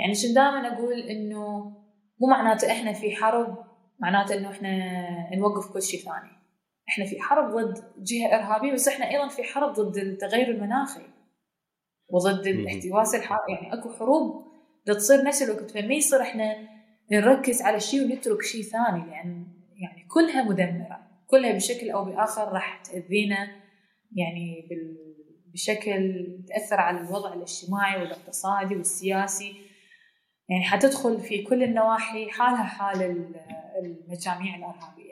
يعني شن دائما أقول إنه مو معناته إحنا في حرب معناته إنه إحنا نوقف كل شيء ثاني. إحنا في حرب ضد جهة إرهابية بس إحنا أيضا في حرب ضد التغير المناخي وضد الاحتباس الحراري يعني أكو حروب تصير نفس الوقت. فما يصير إحنا نركز على شيء ونترك شيء ثاني لأن يعني كلها مدمرة. كلها بشكل أو بآخر راح تأذينا يعني بشكل تأثر على الوضع الاجتماعي والإقتصادي والسياسي. يعني حتدخل في كل النواحي حالها حال المجاميع الأرهابية.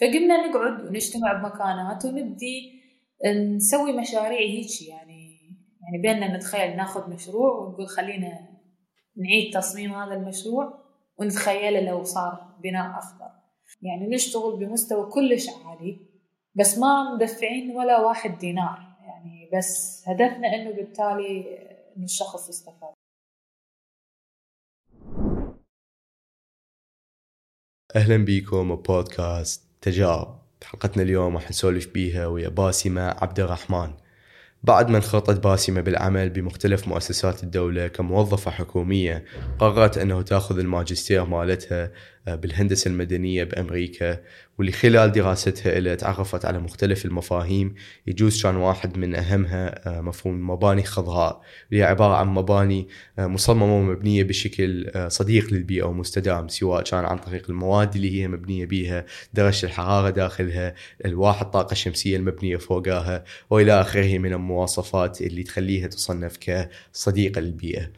فقمنا نقعد ونجتمع بمكانات ونبدي نسوي مشاريع هيك يعني يعني بيننا نتخيل ناخذ مشروع ونقول خلينا نعيد تصميم هذا المشروع ونتخيله لو صار بناء أخضر. يعني نشتغل بمستوى كلش عالي بس ما مدفعين ولا واحد دينار. يعني بس هدفنا إنه بالتالي ان الشخص يستفاد. أهلا بيكم بودكاست تجارب. حلقتنا اليوم راح نسولف بيها ويا باسمة عبد الرحمن بعد ما انخرطت باسمة بالعمل بمختلف مؤسسات الدولة كموظفة حكومية قررت أنه تأخذ الماجستير مالتها بالهندسة المدنية بأمريكا واللي خلال دراستها إلى تعرفت على مختلف المفاهيم يجوز كان واحد من أهمها آه، مفهوم المباني الخضراء اللي هي عبارة عن مباني آه، مصممة ومبنية بشكل صديق للبيئة ومستدام سواء كان عن طريق المواد اللي هي مبنية بها درجة الحرارة داخلها الواح الطاقة الشمسية المبنية فوقها وإلى آخره من المواصفات اللي تخليها تصنف كصديقة للبيئة.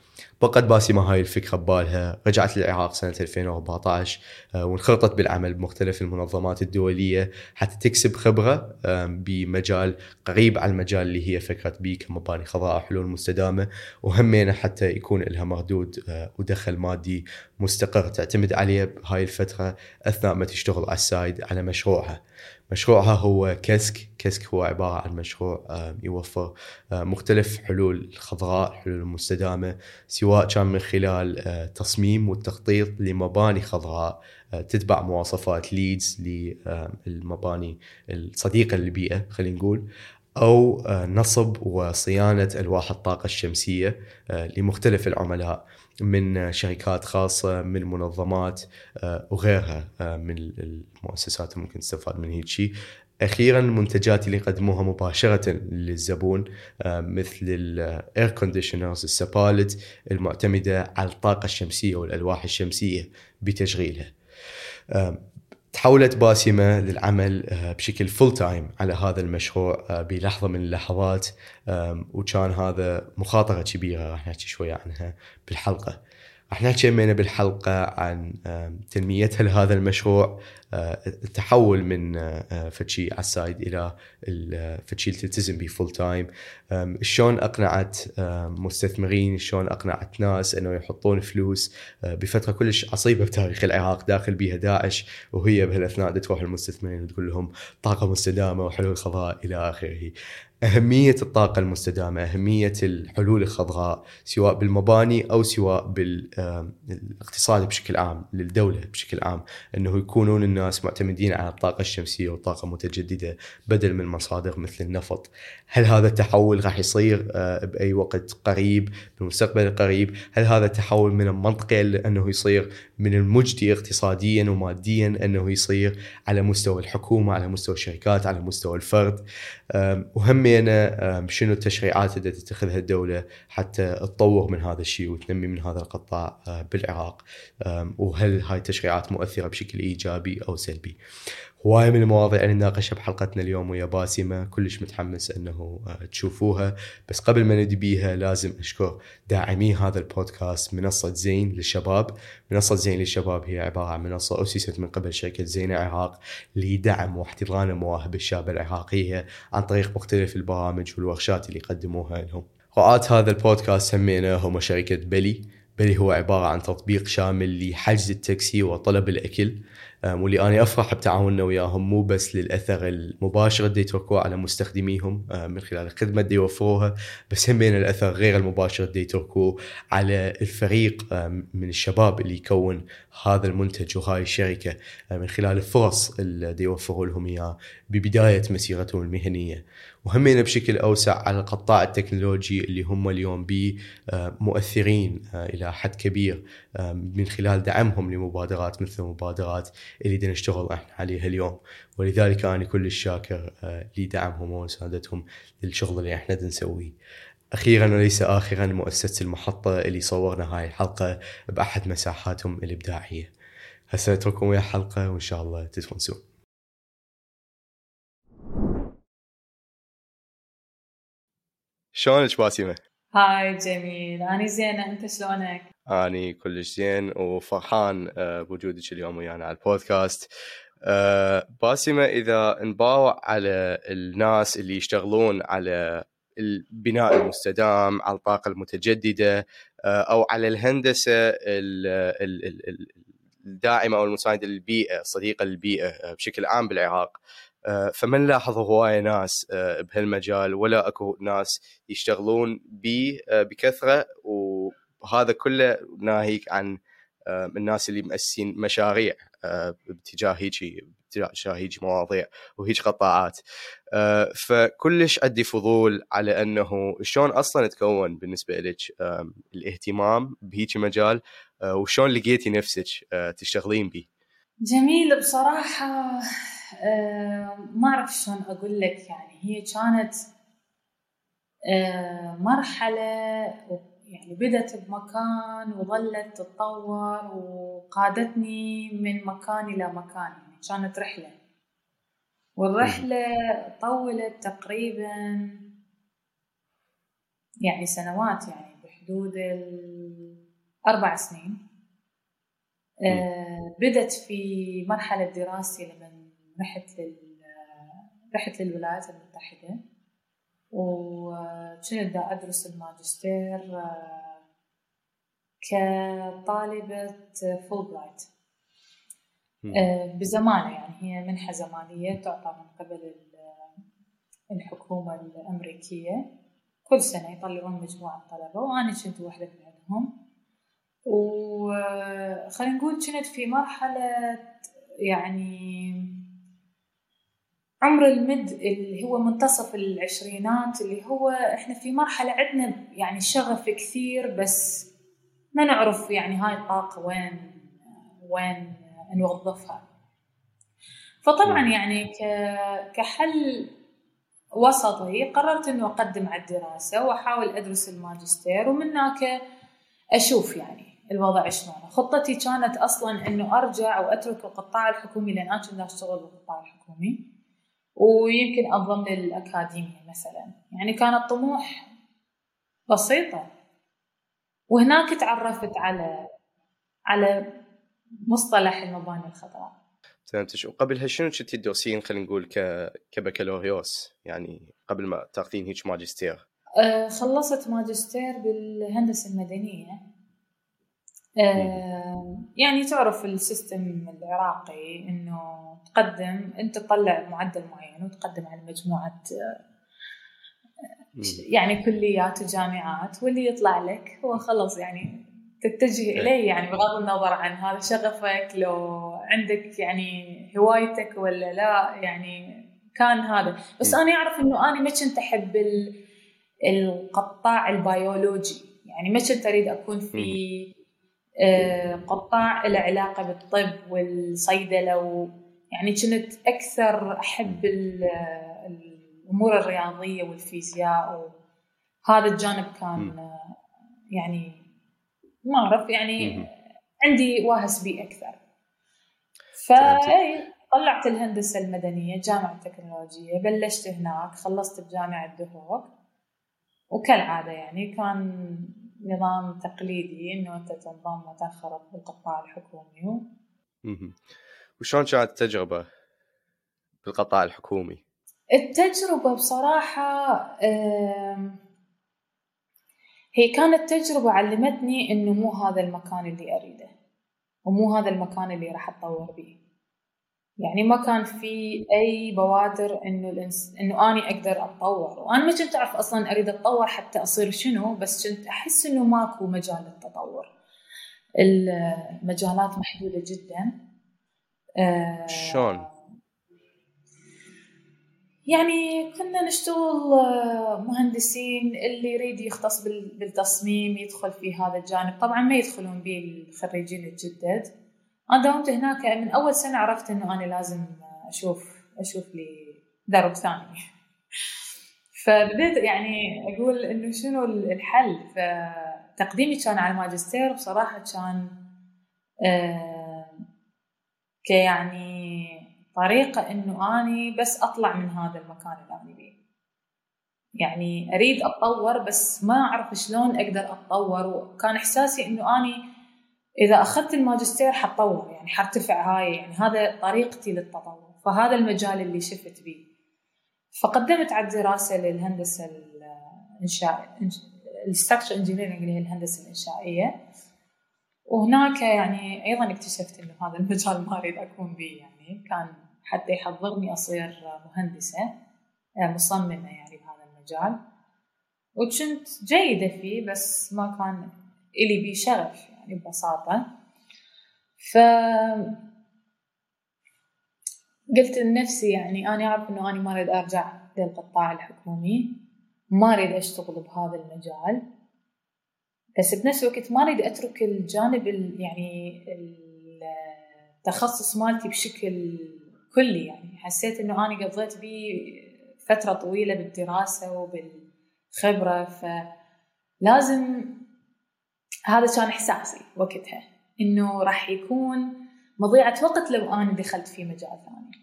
بقت باسمة هاي الفكرة ببالها. رجعت للعراق سنة 2014 آه، وانخرطت بالعمل بمختلف المنظمات الدولية حتى تكسب خبرة بمجال قريب على المجال اللي هي فكرة بي كمباني خضراء حلول مستدامة. وهمينا حتى يكون لها مردود آه، ودخل مادي مستقر تعتمد عليه بهاي الفترة أثناء ما تشتغل على السايد على مشروعها. مشروعها هو كسك كسك هو عبارة عن مشروع آه، يوفر آه، مختلف حلول خضراء حلول مستدامة سواء كان من خلال آه، تصميم والتخطيط لمباني خضراء تتبع مواصفات ليدز للمباني الصديقة للبيئة خلينا نقول أو نصب وصيانة ألواح الطاقة الشمسية لمختلف العملاء. من شركات خاصة من منظمات آه، وغيرها آه، من المؤسسات ممكن تستفاد من هيك شيء. أخيرا المنتجات اللي يقدموها مباشرة للزبون آه، مثل ال air conditioners السبالت المعتمدة على الطاقة الشمسية والألواح الشمسية بتشغيلها. تحولت باسمة للعمل آه، بشكل full time على هذا المشروع آه، بلحظة من اللحظات وكان هذا مخاطرة كبيرة راح نحكي شوية عنها بالحلقة. راح نحكي يمينا بالحلقة عن تنميتها لهذا المشروع التحول من آه، فتشي على ال side إلى فتشي تلتزم به full time شلون أقنعت مستثمرين؟ شلون أقنعت ناس إنه يحطون فلوس؟ آه، بفترة كلش عصيبة بتاريخ العراق داخل بها داعش وهي بهالأثناء تروح المستثمرين وتقول لهم طاقة مستدامة وحلول خضراء إلى آخره. أهمية الطاقة المستدامة أهمية الحلول الخضراء سواء بالمباني أو سواء بالاقتصاد بشكل عام للدولة بشكل عام أنه يكونون الناس معتمدين على الطاقة الشمسية والطاقة المتجددة بدل من مصادر مثل النفط. هل هذا التحول راح يصير آه، بأي وقت قريب بالمستقبل القريب؟ هل هذا التحول من المنطقي أنه يصير من المجدي اقتصاديا وماديا أنه يصير على مستوى الحكومة على مستوى الشركات على مستوى الفرد؟ وهمينا شنو التشريعات اللي تتخذها الدولة حتى تطور من هذا الشيء وتنمي من هذا القطاع آه، بالعراق؟ وهل هاي التشريعات مؤثرة بشكل إيجابي أو سلبي؟ هواية من المواضيع اللي نناقشها بحلقتنا اليوم ويا باسمة. كلش متحمس إنه آه، تشوفوها. بس قبل ما نبدي بيها لازم أشكر داعمي هذا البودكاست منصة زين للشباب. منصة زين للشباب هي عبارة عن منصة أسست من قبل شركة زين العراق لدعم واحتضان مواهب الشاب العراقية عن طريق مختلف البرامج والورشات اللي يقدموها لهم. رعاة هذا البودكاست سمينا هم شركة بلي. بلي هو عبارة عن تطبيق شامل لحجز التاكسي وطلب الأكل. واللي أنا أفرح بتعاوننا وياهم مو بس للأثر المباشر اللي يتركوه على مستخدميهم من خلال الخدمة اللي يوفروها بس هم بين الأثر غير المباشر اللي يتركوه على الفريق من الشباب اللي يكون هذا المنتج وهاي الشركة. من خلال الفرص اللي يوفروا لهم اياه ببداية مسيرتهم المهنية. وهمين بشكل أوسع على القطاع التكنولوجي اللي هم اليوم بي آه، مؤثرين آه، إلى حد كبير آه، من خلال دعمهم لمبادرات مثل المبادرات اللي بدنا نشتغل إحنا عليها اليوم. ولذلك أنا كلش شاكر لدعمهم ومساندتهم للشغل اللي إحنا نسويه. أخيرا وليس اخرا مؤسسة المحطة اللي صورنا هاي الحلقة بأحد مساحاتهم الإبداعية. هسه أترككم ويا حلقة وإن شاء الله تتونسون شلونك باسمه؟ هاي جميل أنا زينة أنت شلونك؟ أني كلش زين وفرحان آه، بوجودك اليوم ويانا على البودكاست آه، باسمة إذا نباوع على الناس اللي يشتغلون على البناء المستدام على الطاقة المتجددة آه، أو على الهندسة الداعمة أو المساندة للبيئة الصديقة للبيئة بشكل عام بالعراق فما نلاحظ هواية ناس آه، بهالمجال ولا أكو ناس يشتغلون به آه، بكثرة وهذا كله ناهيك عن الناس اللي مؤسسين مشاريع باتجاه هيجي باتجاه هيجي مواضيع وهيج قطاعات. فكلش عندي فضول على أنه شلون أصلا تكون بالنسبة لك الاهتمام بهيجي مجال وشلون لقيتي نفسك تشتغلين به جميل. بصراحة آه، ما أعرف شلون أقول لك يعني. هي كانت آه، مرحلة يعني بدت بمكان وظلت تتطور وقادتني من مكان إلى مكان. يعني كانت رحلة. والرحلة طولت تقريبا يعني سنوات يعني بحدود الأربع سنين. بدت في مرحلة دراستي لما رحت لل رحت للولايات المتحدة. وكنت دا أدرس الماجستير آه، كطالبة فول برايت آه، بزمالة يعني هي منحة زمالية تعطى من قبل الحكومة الأمريكية. كل سنة يطلعون مجموعة طلبة وأنا كنت واحدة من عندهم وخلينا نقول كنت في مرحلة يعني عمر المد اللي هو منتصف العشرينات اللي هو إحنا في مرحلة عندنا يعني شغف كثير بس ما نعرف يعني هاي الطاقة وين وين نوظفها فطبعا نعم. يعني كحل وسطي قررت إنه أقدم على الدراسة وأحاول أدرس الماجستير ومن هناك أشوف يعني الوضع شلون. خطتي كانت أصلا إنه أرجع وأترك القطاع الحكومي لأن أنا كنت اشتغل بالقطاع الحكومي. ويمكن انضم للاكاديميه مثلا. يعني كانت طموح بسيطة. وهناك تعرفت على على مصطلح المباني الخضراء فهمتش. وقبلها شنو كنتي تدرسين خلينا نقول ك كبكالوريوس؟ يعني قبل ما تأخذين هيك ماجستير. أه خلصت ماجستير بالهندسة المدنية. يعني تعرف السيستم العراقي إنه تقدم أنت تطلع معدل معين وتقدم على مجموعة يعني كليات وجامعات واللي يطلع لك هو خلص يعني تتجه إيه. إليه يعني بغض النظر عن هذا شغفك لو عندك يعني هوايتك ولا لا يعني كان هذا. بس أنا أعرف إنه أنا ما كنت أحب القطاع البيولوجي يعني ما كنت أريد أكون في آه، قطاع له علاقة بالطب والصيدلة يعني كنت أكثر أحب الأمور الرياضية والفيزياء وهذا الجانب كان يعني ما أعرف يعني عندي واهس بي أكثر. فطلعت الهندسة المدنية جامعة التكنولوجية بلشت هناك خلصت بجامعة دهوك وكالعادة يعني كان نظام تقليدي إنه أنت تنضم وتنخرط بالقطاع الحكومي. وشلون كانت التجربة بالقطاع الحكومي؟ التجربة بصراحة هي كانت تجربة علمتني إنه مو هذا المكان اللي أريده ومو هذا المكان اللي راح أتطور به. يعني ما كان في أي بوادر إنه الانس... إنه أني أقدر أتطور. وأنا ما كنت أعرف أصلا أريد أتطور حتى أصير شنو بس كنت أحس إنه ماكو مجال للتطور. المجالات محدودة جدا. آه، شلون؟ يعني كنا نشتغل آه، مهندسين اللي يريد يختص بالتصميم يدخل في هذا الجانب. طبعا ما يدخلون به الخريجين الجدد. أنا داومت هناك من أول سنة عرفت إنه أنا لازم أشوف أشوف لي درب ثاني. فبديت يعني أقول إنه شنو الحل. فتقديمي كان على الماجستير بصراحة كان آه كيعني طريقة إنه أني بس أطلع من هذا المكان اللي أنا فيه. يعني أريد أتطور بس ما أعرف شلون أقدر أتطور. وكان إحساسي إنه أني إذا أخذت الماجستير حتطور يعني حرتفع هاي يعني هذا طريقتي للتطور فهذا المجال اللي شفت به فقدمت على الدراسة للهندسة الإنشاء ال structure engineering اللي هي الهندسة الإنشائية. وهناك يعني أيضا اكتشفت إنه هذا المجال ما أريد أكون به يعني كان حتى يحضرني أصير مهندسة آه، مصممة يعني بهذا المجال. وكنت جيدة فيه بس ما كان إلي بي شغف. يعني ببساطة. ف قلت لنفسي يعني أنا أعرف إنه أنا ما أريد أرجع للقطاع الحكومي ما أريد أشتغل بهذا المجال بس بنفس الوقت ما أريد أترك الجانب يعني التخصص مالتي بشكل كلي. يعني حسيت إنه أنا قضيت بيه فترة طويلة بالدراسة وبالخبرة فلازم هذا كان إحساسي وقتها إنه راح يكون مضيعة وقت لو أنا دخلت في مجال ثاني.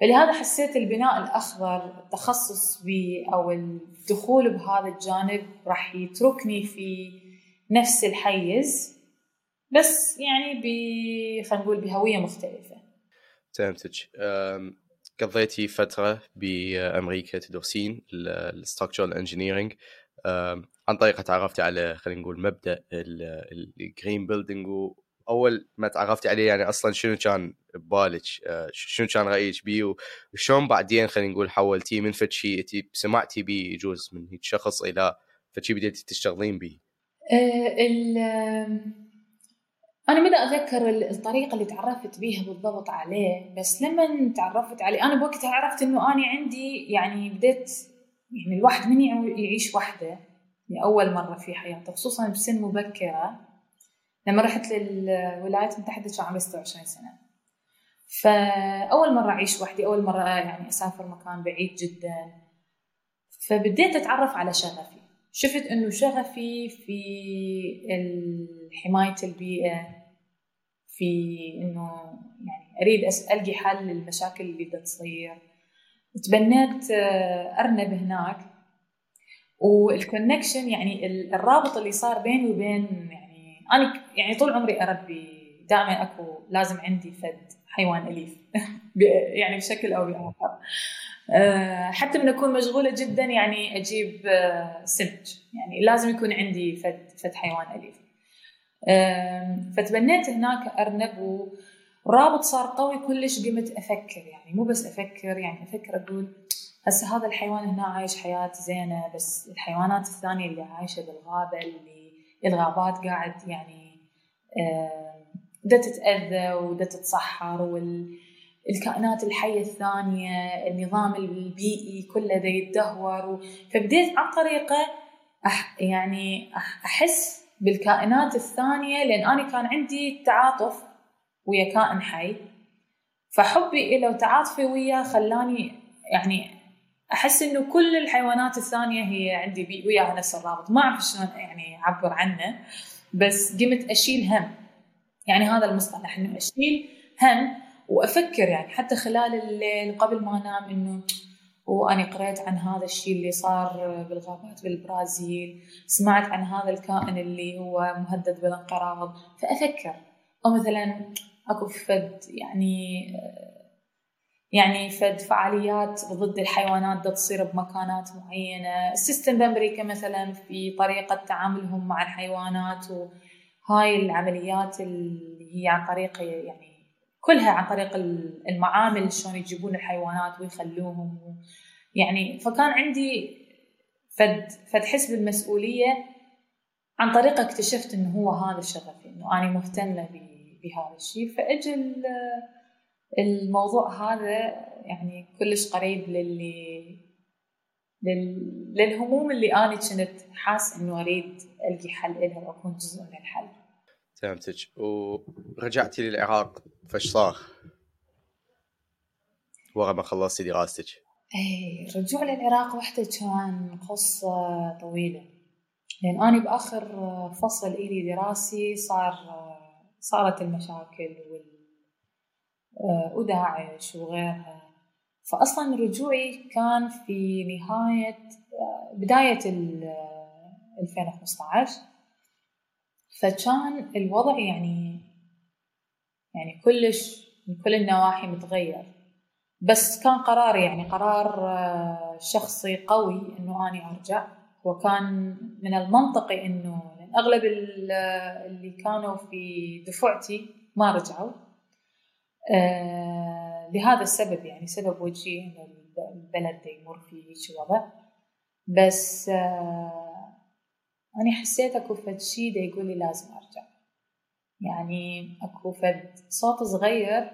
فلهذا حسيت البناء الأخضر التخصص بي أو الدخول بهذا الجانب راح يتركني في نفس الحيز بس يعني ب خلينا نقول بهوية مختلفة. فهمتك. قضيتي فترة بأمريكا تدرسين ال structural engineering عن طريقة تعرفتي على خلينا نقول مبدأ ال green building وأول ما تعرفتي عليه يعني أصلا شنو كان ببالك آه، شنو كان رأيك بيه وشلون بعدين خلينا نقول حولتيه من فد شيء سمعتي بيه يجوز من هيك شخص إلى فد شيء بديتي تشتغلين بيه؟ أه أنا ما أتذكر الطريقة اللي تعرفت بيها بالضبط عليه بس لما تعرفت عليه أنا بوقتها عرفت إنه أنا عندي يعني بديت يعني الواحد من يعيش وحده اول مرة في حياته خصوصا بسن مبكرة لما رحت للولايات المتحدة كان عمري 26 سنة. فأول مرة أعيش وحدي أول مرة يعني أسافر مكان بعيد جدا. فبديت أتعرف على شغفي. شفت إنه شغفي في حماية البيئة في إنه يعني أريد ألقي حل للمشاكل اللي بدها تصير. تبنيت آه، أرنب هناك. والكونكشن يعني الرابط اللي صار بيني وبين يعني أنا يعني طول عمري أربي دائما أكو لازم عندي فد حيوان أليف. يعني بشكل أو بآخر. آه، حتى من أكون مشغولة جدا يعني أجيب آه، سمك يعني لازم يكون عندي فد فد حيوان أليف. فتبنيت هناك أرنب ورابط صار قوي كلش قمت أفكر يعني مو بس أفكر يعني أفكر أقول هسه هذا الحيوان هنا عايش حياة زينة بس الحيوانات الثانية اللي عايشة بالغابة اللي الغابات قاعد يعني بدها تتأذى وبدها تتصحر والكائنات الحية الثانية النظام البيئي كله دا يتدهور فبديت عن طريقة أح يعني أحس بالكائنات الثانية لأن أنا كان عندي تعاطف ويا كائن حي. فحبي له وتعاطفي وياه خلاني يعني أحس إنه كل الحيوانات الثانية هي عندي بي وياها نفس الرابط. ما أعرف شلون يعني أعبر عنه بس قمت أشيل هم. يعني هذا المصطلح إنه أشيل هم وأفكر يعني. حتى خلال الليل قبل ما أنام إنه وأنا قريت عن هذا الشيء اللي صار بالغابات بالبرازيل. سمعت عن هذا الكائن اللي هو مهدد بالانقراض. فأفكر. أو مثلا أكو فد يعني يعني فد فعاليات ضد الحيوانات دا تصير بمكانات معينة. السيستم بأمريكا مثلا في طريقة تعاملهم مع الحيوانات وهاي العمليات اللي هي عن طريق يعني كلها عن طريق المعامل شلون يجيبون الحيوانات ويخلوهم. يعني فكان عندي فد فد حس بالمسؤولية عن طريقه اكتشفت إنه هو هذا شغفي إنه أنا مهتمة بهذا الشيء فاجى الموضوع هذا يعني كلش قريب للي لل... للهموم اللي أنا كنت حاسه إنه أريد ألقي حل لها وأكون جزء من الحل. فهمتك ورجعتي للعراق فايش صار؟ ورا ما خلصتي دراستك؟ اي الرجوع للعراق وحدة كان قصة طويلة لأن أنا بآخر فصل إلي دراسي صار صارت المشاكل وال وداعش وغيرها. فأصلا رجوعي كان في نهاية بداية 2015 فكان الوضع يعني يعني كلش من كل النواحي متغير. بس كان قراري يعني قرار آه، شخصي قوي إنه اني أرجع. وكان من المنطقي إنه أغلب اللي كانوا في دفعتي ما رجعوا. آه لهذا السبب يعني سبب وجهي إنه البلد يمر في هيك وضع. بس آه أنا حسيت أكو فد شي دا يقول لي لازم أرجع. يعني أكو فد صوت صغير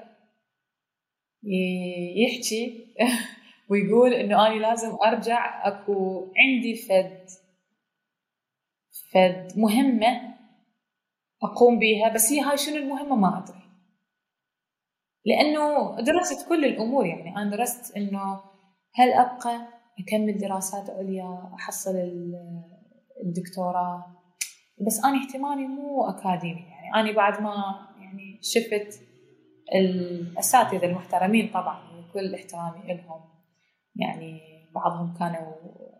يحكي ويقول إنه أنا لازم أرجع. أكو عندي فد فد مهمة أقوم بها بس هي هاي شنو المهمة ما أدري. لأنه درست كل الأمور يعني أنا درست إنه هل أبقى أكمل دراسات عليا أحصل الدكتوراه؟ بس أنا اهتمامي مو أكاديمي يعني أنا بعد ما يعني شفت الأساتذة المحترمين طبعا وكل احترامي لهم يعني بعضهم كانوا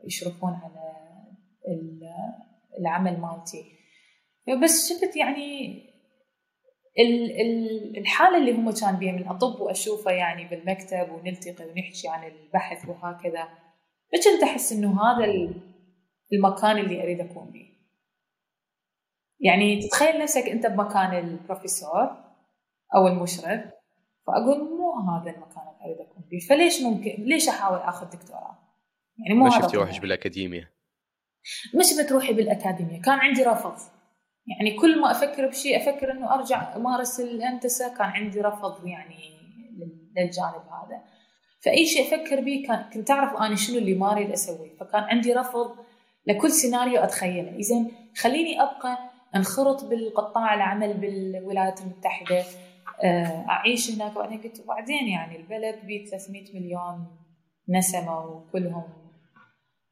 يشرفون على العمل مالتي. بس شفت يعني الحالة اللي هم كان بيها من أطب وأشوفه يعني بالمكتب ونلتقي ونحكي عن البحث وهكذا فكنت أحس إنه هذا المكان اللي أريد أكون به يعني تتخيل نفسك أنت بمكان البروفيسور أو المشرف فأقول مو هذا المكان اللي أريد أكون به فليش ممكن ليش أحاول آخذ دكتوراه؟ يعني مو ما شفتي روحك بالاكاديميا ما شفت روحي بالاكاديميا كان عندي رفض. يعني كل ما أفكر بشيء أفكر إنه أرجع أمارس الهندسة كان عندي رفض يعني للجانب هذا. فأي شيء أفكر به كان كنت أعرف أنا شنو اللي ما أريد أسويه. فكان عندي رفض لكل سيناريو أتخيله. اذا خليني أبقى أنخرط بالقطاع العمل بالولايات المتحدة آه، أعيش هناك. وبعدين قلت وبعدين يعني البلد بيه 300 مليون نسمة وكلهم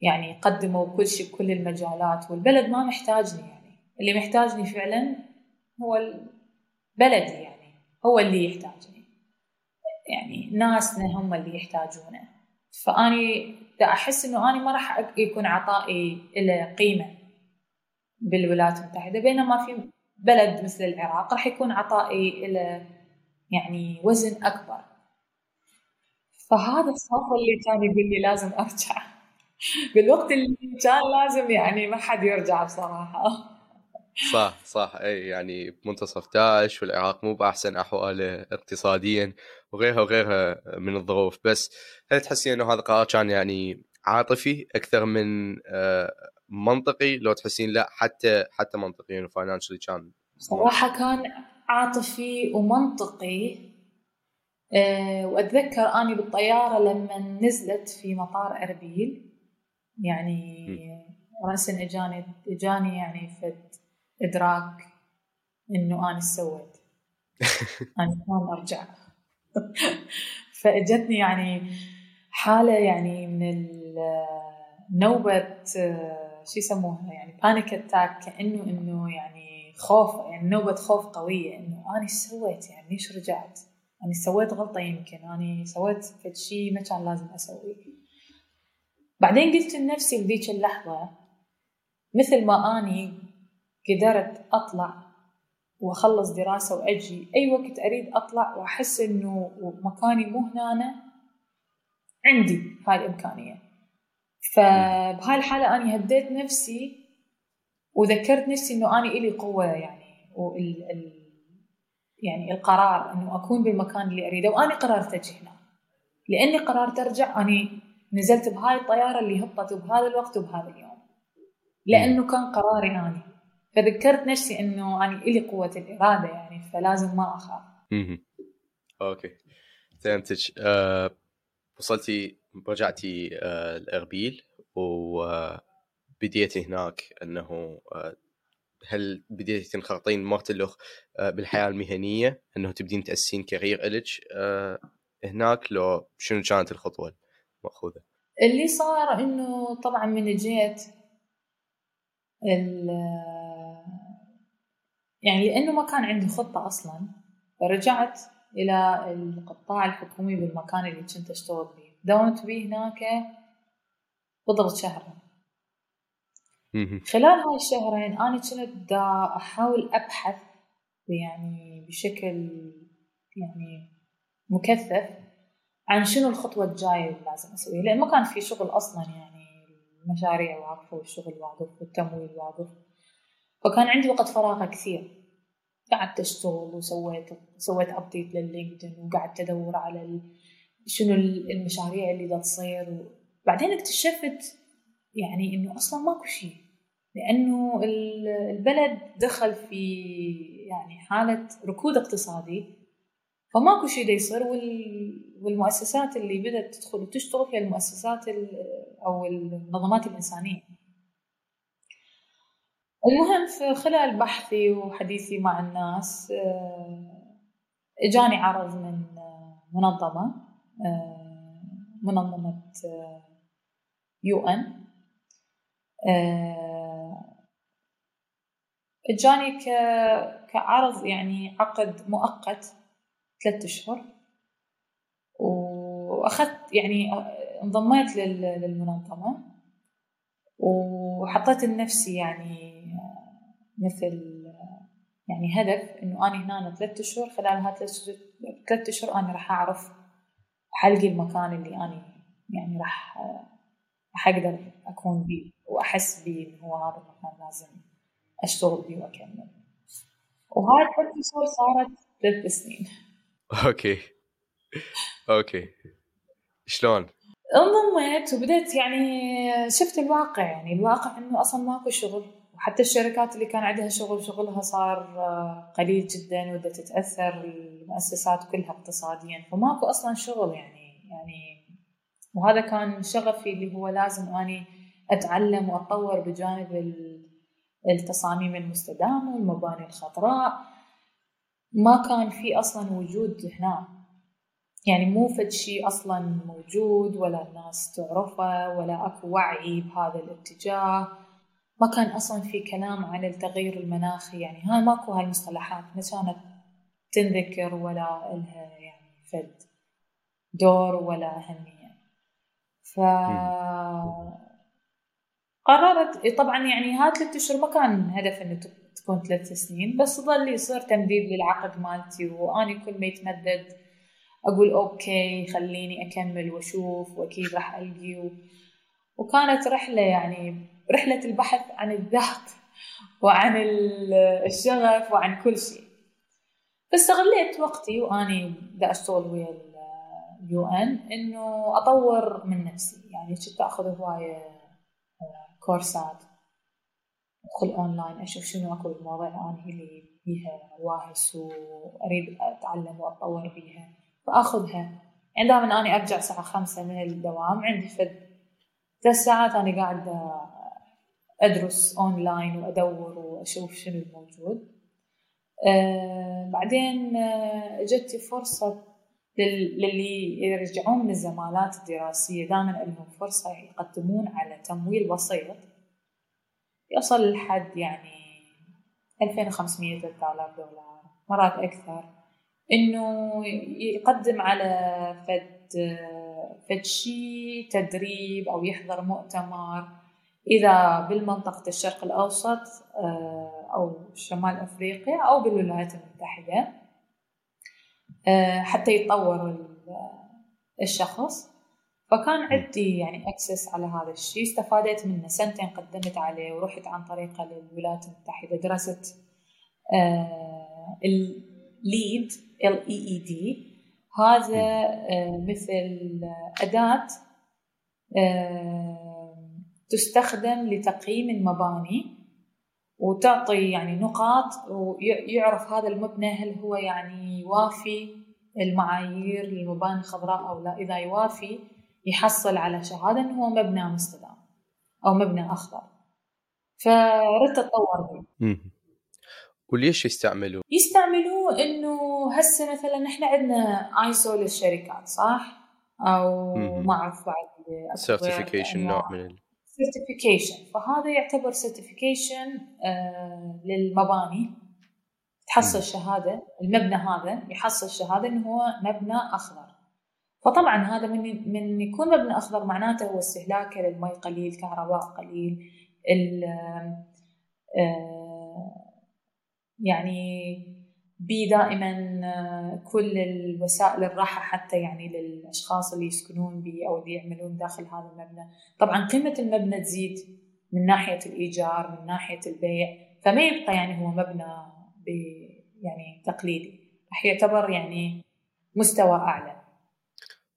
يعني قدموا كل شيء بكل المجالات والبلد ما محتاجني يعني. اللي محتاجني فعلا هو بلدي يعني هو اللي يحتاجني. يعني ناسنا هم اللي يحتاجونه. فأني دا أحس إنه أنا ما راح يكون عطائي له قيمة بالولايات المتحدة بينما في بلد مثل العراق راح يكون عطائي له يعني وزن أكبر. فهذا الصوت اللي كان يقول لي لازم أرجع. بالوقت اللي كان لازم يعني ما حد يرجع بصراحة. صح صح. إي يعني بمنتصف داعش والعراق مو بأحسن أحواله اقتصاديا وغيرها وغيرها من الظروف. بس هل تحسين إنه هذا القرار كان يعني عاطفي أكثر من آه، منطقي؟ لو تحسين لا حتى حتى منطقيا وفاينانشلي كان صراحة كان عاطفي ومنطقي. أه وأتذكر أني بالطيارة لما نزلت في مطار أربيل يعني راسا اجاني إجاني يعني فد إدراك إنه أنا سويت. أنا كان ارجع فإجتني يعني حالة يعني من نوبة شو يسموها؟ يعني panic attack كأنه إنه يعني خوف يعني نوبة خوف قوية إنه أنا سويت يعني ليش رجعت؟ أنا سويت غلطة يمكن أنا سويت فد شيء ما كان لازم أسويه. بعدين قلت لنفسي بذيك اللحظة مثل ما أني قدرت أطلع وأخلص دراسة وأجي أي وقت أريد أطلع وأحس إنه مكاني مو هنا عندي هاي الإمكانية. فبهاي الحاله أني هديت نفسي وذكرت نفسي إنه أني إلي قوة يعني وال ال يعني القرار إنه أكون بالمكان اللي أريده وأني قررت أجي هنا. لأني قررت أرجع أني نزلت بهاي الطيارة اللي هبطت بهذا الوقت وبهذا اليوم. لأنه كان قراري اني فذكرت نفسي إنه أنا إلي قوة الإرادة يعني فلازم ما أخاف. Okay. فهمتك آه وصلتي رجعتي آه، لأربيل وبديتي هناك أنه آه، هل بديتي تنخرطين مرة الأخ آه، بالحياة المهنية؟ أنه تبدين تأسسين career إلك هناك لو شنو كانت الخطوة؟ الماخوذه؟ اللي صار إنه طبعا من جيت يعني لأنه ما كان عندي خطة أصلا رجعت إلى القطاع الحكومي بالمكان اللي كنت أشتغل فيه. داومت به هناك بالضبط شهر خلال هاي الشهرين أنا كنت دا أحاول أبحث يعني بشكل يعني مكثف عن شنو الخطوة الجاية اللي لازم أسويها؟ لأن ما كان في شغل أصلا يعني المشاريع واقفة والشغل واقف والتمويل واقف. فكان عندي وقت فراغ كثير. قعدت أشتغل وسويت سويت ابديت لل LinkedIn وقعدت أدور على ال... شنو المشاريع اللي دا تصير. وبعدين اكتشفت يعني إنه أصلا ماكو شيء. لأنه البلد دخل في يعني حالة ركود اقتصادي. فماكو شيء دا يصير والمؤسسات اللي بدأت تدخل وتشتغل هي المؤسسات أو المنظمات الإنسانية. المهم في خلال بحثي وحديثي مع الناس آه، إجاني عرض من آه، منظمة آه، منظمة يو إن. إجاني كعرض يعني عقد مؤقت ثلاثة أشهر. وأخذت يعني انضميت للمنظمة. وحطيت لنفسي يعني مثل يعني هدف إنه أنا هنا ثلاثة أشهر. خلال ثلاثة أشهر أنا راح أعرف حلقي المكان اللي أنا يعني راح أقدر أكون بيه وأحس بيه إنه هو هذا المكان لازم أشتغل بيه وأكمل. وهاي ثلاث أشهر صارت ثلاث سنين. okay okay شلون؟ انضميت وبديت يعني شفت الواقع يعني الواقع إنه أصلا ماكو شغل وحتى الشركات اللي كان عندها شغل شغلها صار آه، قليل جدا وبدأت تتأثر المؤسسات كلها اقتصاديا فماكو أصلا شغل يعني يعني وهذا كان شغفي اللي هو لازم أني أتعلم وأتطور بجانب التصاميم المستدامة والمباني الخضراء ما كان في أصلا وجود هنا. يعني مو فد شيء أصلا موجود ولا الناس تعرفه ولا أكو وعي بهذا الاتجاه. ما كان أصلا في كلام عن التغير المناخي. يعني هاي ماكو هاي المصطلحات ما كانت تنذكر ولا إلها يعني فد دور ولا أهمية. ف قررت طبعا يعني هاي ثلاث اشهر ما كان هدف إنه تكون ثلاث سنين بس ظل يصير تمديد للعقد مالتي وأني كل ما يتمدد أقول okay خليني أكمل وأشوف وأكيد راح ألقي. و... وكانت رحلة يعني رحلة البحث عن الذات وعن الشغف وعن كل شيء. فاستغليت وقتي وأني دا أشتغل ويا ال UN إنه أطور من نفسي. يعني كنت آخذ هواية آه، كورسات. أدخل أونلاين أشوف شنو أكو المواضيع أنا اللي بيها واهس وأريد أتعلم وأتطور بيها فأخذها. يعني دائما أني أرجع الساعة خمسة من الدوام عندي فد ثلاث ساعات أنا قاعدة أدرس أونلاين وأدور وأشوف شنو الموجود. آه بعدين آه جتي فرصة للي يرجعون من الزمالات الدراسية دائما لهم فرصة يقدمون على تمويل بسيط. يصل لحد يعني 2500 3000 دولار مرات أكثر. إنه يقدم على فد فد شيء تدريب أو يحضر مؤتمر. إذا بالمنطقة الشرق الأوسط آه، أو شمال أفريقيا أو بالولايات المتحدة آه، حتى يتطور الشخص. فكان عندي يعني access على هذا الشيء. استفادت منه. سنتين قدمت عليه ورحت عن طريقه للولايات المتحدة. درست ال LEED L E E D هذا آه، مثل أداة تستخدم لتقييم المباني وتعطي يعني نقاط ويعرف هذا المبنى هل هو يعني وافي المعايير للمباني الخضراء أو لا. إذا يوافي يحصل على شهادة إنه هو مبنى مستدام أو مبنى أخضر. فردت أتطور وليش يستعملوه؟ يستعملوه إنه هسه مثلا إحنا عندنا ايسو للشركات صح؟ أو ما أعرف بعد certification نوع من certification فهذا يعتبر certification آه للمباني. تحصل شهادة المبنى هذا يحصل شهادة إنه هو مبنى أخضر. فطبعا هذا من من يكون مبنى أخضر معناته هو استهلاكه للمي قليل كهرباء قليل آه، يعني بي دائما آه، كل الوسائل الراحة حتى يعني للأشخاص اللي يسكنون به أو اللي يعملون داخل هذا المبنى. طبعا قيمة المبنى تزيد من ناحية الإيجار من ناحية البيع فما يبقى يعني هو مبنى يعني تقليدي. راح يعتبر يعني مستوى أعلى.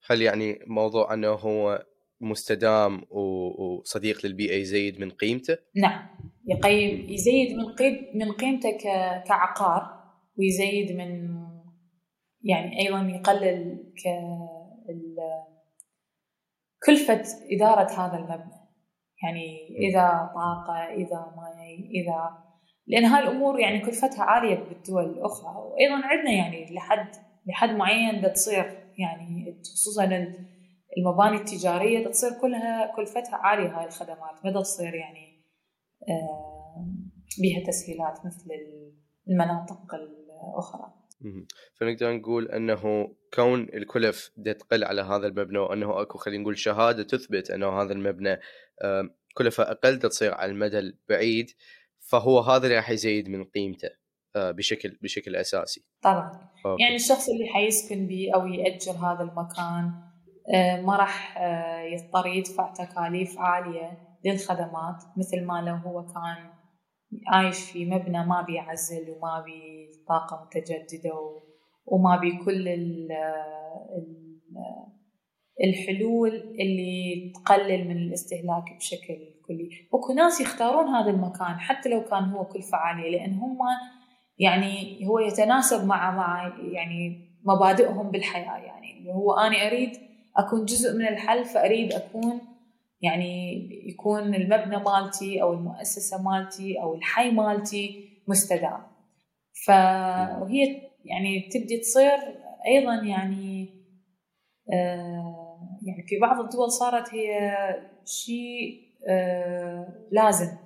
هل يعني موضوع أنه هو مستدام وصديق للبيئة يزيد من قيمته؟ نعم. يقيم يزيد من قيم من قيمته كعقار ويزيد من يعني أيضا يقلل ك كلفة إدارة هذا المبنى. يعني إذا طاقة إذا ماي إذا لأن هاي الأمور يعني كلفتها عالية بالدول الأخرى. وأيضا عندنا يعني لحد لحد معين تصير يعني خصوصا المباني التجارية تصير كلها كلفتها عالية هاي الخدمات ما تصير يعني بها تسهيلات مثل المناطق الأخرى. فنقدر نقول أنه كون الكلف تقل على هذا المبنى وأنه أكو خلينا نقول شهادة تثبت أنه هذا المبنى كلفه أقل تصير على المدى البعيد فهو هذا اللي راح يزيد من قيمته. بشكل بشكل أساسي. طبعا. okay. يعني الشخص اللي حيسكن به أو يأجر هذا المكان آه، ما راح آه، يضطر يدفع تكاليف عالية للخدمات مثل ما لو هو كان عايش في مبنى ما بيعزل وما بي طاقة متجددة وما بي كل الحلول اللي تقلل من الاستهلاك بشكل كلي. أكو ناس يختارون هذا المكان حتى لو كان هو كلفة عالية لأن هم يعني هو يتناسب مع مع يعني مبادئهم بالحياة. يعني اللي هو أنا أريد أكون جزء من الحل فأريد أكون يعني يكون المبنى مالتي أو المؤسسة مالتي أو الحي مالتي مستدام. فهي يعني تبدي تصير أيضا يعني آه يعني في بعض الدول صارت هي شيء آه، لازم.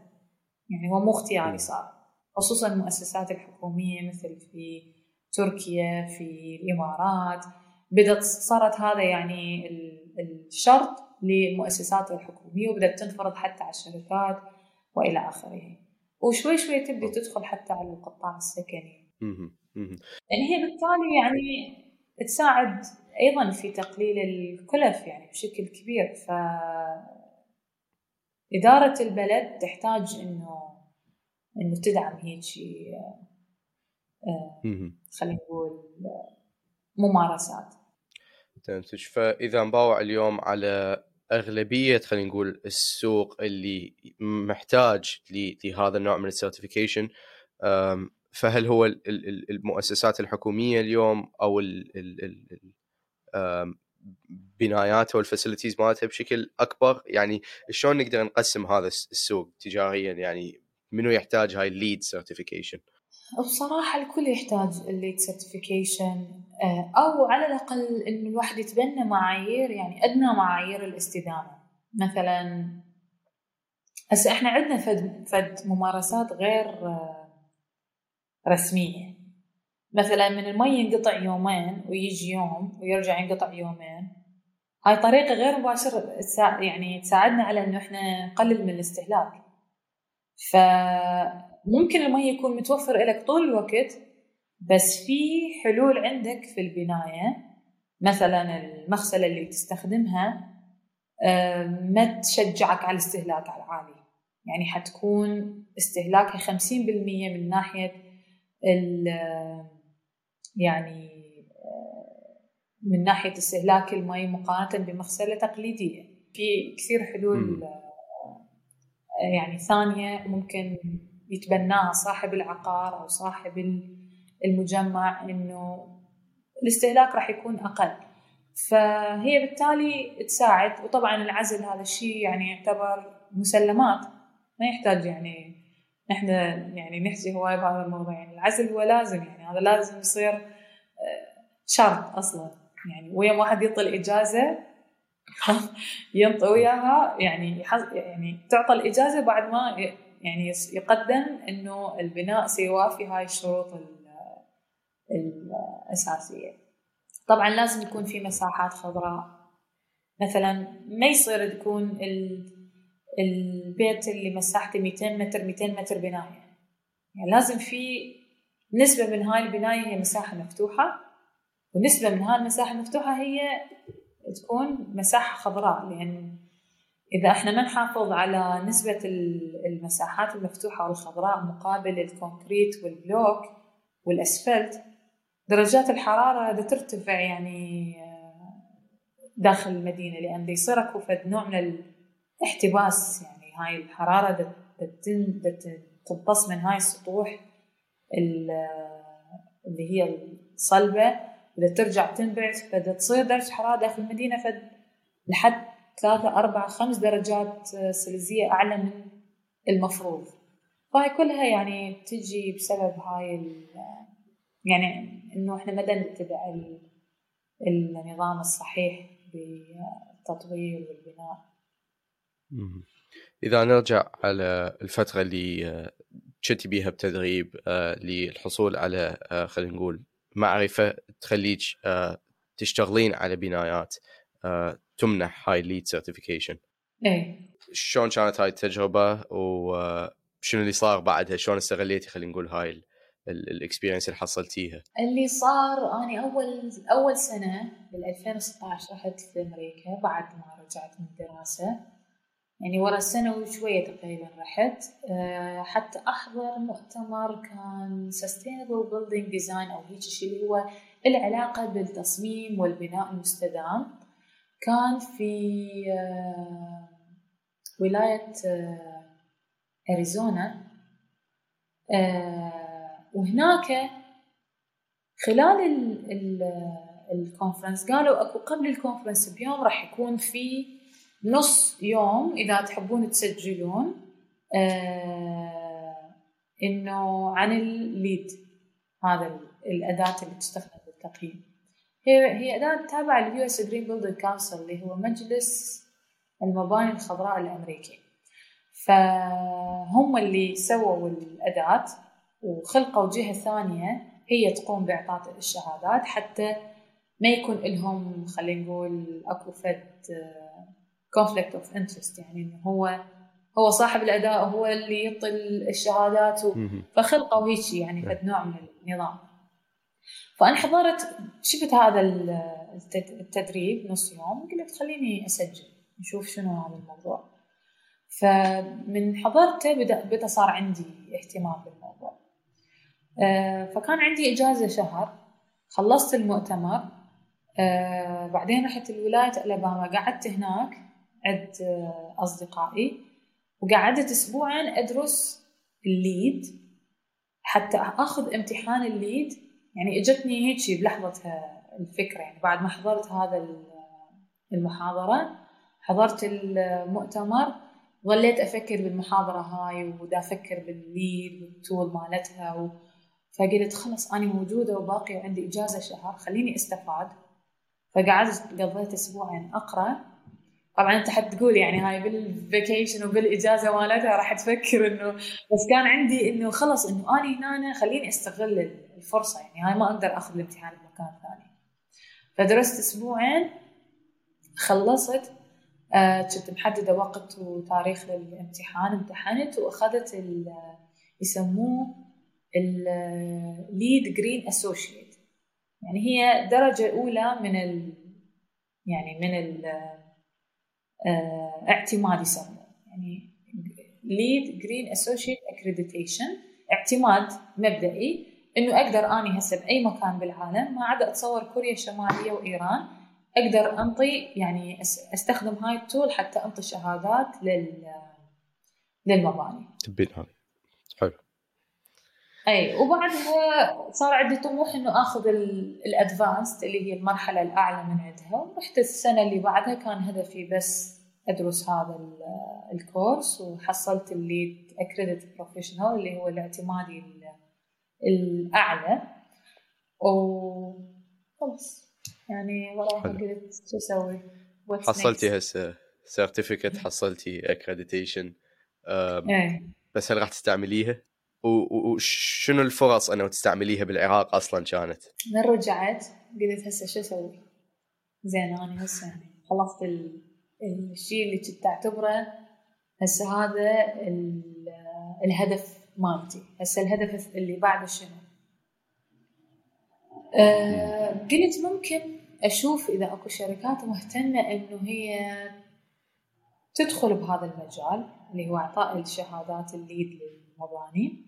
يعني هو مو اختياري صار. خصوصا المؤسسات الحكومية مثل في تركيا في الإمارات. بدأت صارت هذا يعني الشرط للمؤسسات الحكومية وبدأت تنفرض حتى على الشركات وإلى آخره. وشوي شوي تبدي تدخل حتى على القطاع السكني. يعني هي بالتالي يعني تساعد أيضا في تقليل الكلف يعني بشكل كبير. ف إدارة البلد تحتاج إنه إنه تدعم هيك آه، خلينا نقول ممارسات. تمام فإذا نباوع اليوم على أغلبية خلينا نقول السوق اللي محتاج لهذا النوع من ال certification فهل هو المؤسسات الحكومية اليوم أو بناياتها وال facilities مالتها بشكل أكبر؟ يعني شلون نقدر نقسم هذا السوق تجاريا يعني منو يحتاج هاي ال LEED certification بصراحة الكل يحتاج ال LEED certification آه، أو على الأقل إنه الواحد يتبنى معايير يعني أدنى معايير الاستدامة. مثلا هسه إحنا عندنا فد, فد ممارسات غير آه، رسمية. مثلا من المي ينقطع يومين ويجي يوم ويرجع ينقطع يومين. هاي طريقة غير مباشرة يعني تساعدنا على إنه إحنا نقلل من الاستهلاك. فممكن المي يكون متوفر لك طول الوقت بس في حلول عندك في البناية. مثلا المغسلة اللي تستخدمها ما تشجعك على الاستهلاك العالي. يعني حتكون استهلاكها خمسين بالمية من ناحية يعني آه، من ناحية استهلاك المي مقارنة بمغسلة تقليدية. في كثير حلول آه، يعني ثانية ممكن يتبناها صاحب العقار أو صاحب المجمع إنه الاستهلاك راح يكون أقل. فهي بالتالي تساعد وطبعا العزل هذا الشيء يعني يعتبر مسلمات. ما يحتاج يعني نحن يعني نحكي هواي بهذا الموضوع. يعني العزل هو لازم يعني هذا لازم يصير آه، شرط أصلا. يعني ويا واحد يعطي الاجازه ينطي وياها يعني يعني تعطى الإجازة بعد ما يعني يقدم إنه البناء سيوافي هاي الشروط الأساسية. طبعا لازم يكون في مساحات خضراء. مثلا ما يصير تكون البيت اللي مساحته 200 متر 200 متر بنايه يعني لازم في نسبة من هاي البناية هي مساحة مفتوحة ونسبة من هاي المساحة المفتوحة هي تكون مساحة خضراء لأن إذا إحنا ما نحافظ على نسبة المساحات المفتوحة والخضراء مقابل ال concrete وال block والأسفلت درجات الحرارة ترتفع يعني آه، داخل المدينة لأن يصير أكو فد نوع من الاحتباس يعني هاي الحرارة تمتص من هاي السطوح اللي هي الصلبة بدها ترجع تنبعث بدها تصير درجة حرارة داخل المدينة فد لحد ثلاثة أربعة خمس درجات سلزية أعلى من المفروض. فهي كلها يعني تجي بسبب هاي يعني إنه إحنا ما نتبع النظام الصحيح بالتطوير والبناء. إذا نرجع على الفترة اللي كنتي بيها بتدريب آه، للحصول على آه، خلينا نقول معرفة تخليك آه، تشتغلين على بنايات تمنح هاي ال LEED certification إيه. شلون كانت هاي التجربة؟ وشنو اللي صار بعدها؟ شلون استغليتي؟ خلينا نقول هاي ال experience اللي حصلتيها. اللي صار اني أول أول سنة بال 2016 رحت لامريكا بعد ما رجعت من الدراسة. يعني ورا سنة وشوية تقريبا رحت. آه، حتى أحضر مؤتمر كان Sustainable Building Design أو هيك شيء اللي هو العلاقة بالتصميم والبناء المستدام. كان في آه، ولاية آه، أريزونا. وهناك خلال الكونفرنس قالوا أكو قبل الكونفرنس بيوم راح يكون في نص يوم إذا تحبون تسجلون إنه عن ال LEED هذا الأداة اللي تستخدم بالتقييم هي هي أداة تابعة لل US Green Building Council اللي هو مجلس المباني الخضراء الأمريكي. فهم اللي سووا الأداة وخلقوا جهة ثانية هي تقوم بإعطاء الشهادات حتى ما يكون لهم خلينا نقول أكو فد conflict of interest يعني إنه هو هو صاحب الأداء هو اللي يعطي الشهادات فخلقوا هيك يعني فد نوع من النظام. فأنا حضرت شفت هذا التدريب نص يوم قلت خليني أسجل نشوف شنو هذا الموضوع. فمن حضرته بدأ بدأ صار عندي اهتمام بالموضوع. آه، فكان عندي إجازة شهر خلصت المؤتمر آه، بعدين رحت الولاية ألاباما قعدت هناك عند أصدقائي وقعدت أسبوعين أدرس ال LEED حتى أخذ امتحان ال LEED. يعني إجتني هيك بلحظتها الفكرة يعني بعد ما حضرت هذا المحاضرة حضرت المؤتمر ظليت أفكر بالمحاضرة هاي ودا أفكر بال LEED وال tool مالتها و... فقلت خلص أنا موجودة وباقي وعندي إجازة شهر خليني أستفاد. فقعدت قضيت أسبوعين أقرأ. طبعا أنت حتقول يعني هاي بال vacation وبالإجازة مالتها راح تفكر انه بس كان عندي إنه خلص إنه اني هنا خليني أستغل الفرصة يعني. هاي ما أقدر آخذ الامتحان بمكان ثاني. فدرست أسبوعين خلصت آه كنت محددة وقت وتاريخ للامتحان امتحنت وأخذت يسموه ال LEED Green Associate يعني هي درجة أولى من ال يعني من ال آه، اعتماد يسموه يعني LEED Green Associate accreditation اعتماد مبدئي إنه أقدر أني هسه بأي مكان بالعالم ما عدا أتصور كوريا الشمالية وإيران أقدر أنطي يعني أستخدم هاي ال tool حتى أنطي شهادات لل للمباني. تبين حلو. أي وبعدها صار عندي طموح إنه آخذ ال advanced اللي هي المرحلة الأعلى من عندها ورحت السنة اللي بعدها كان هدفي بس أدرس هذا الكورس وحصلت ال LEED Accredited Professional اللي هو الاعتمادي الأعلى. وخلص يعني وراها قلت شو أسوي. حصلتي هسه certificate حصلتي accreditation بس هل راح تستعمليها؟ وشنو الفرص انه تستعمليها بالعراق أصلا كانت؟ من رجعت قلت هسه شو أسوي؟ زين أنا هسه خلصت الشيء اللي كنت أعتبره هسه هذا الهدف مالتي هسه الهدف اللي بعده شنو؟ أه قلت ممكن أشوف إذا أكو شركات مهتمة إنه هي تدخل بهذا المجال اللي هو إعطاء الشهادات الليد للمباني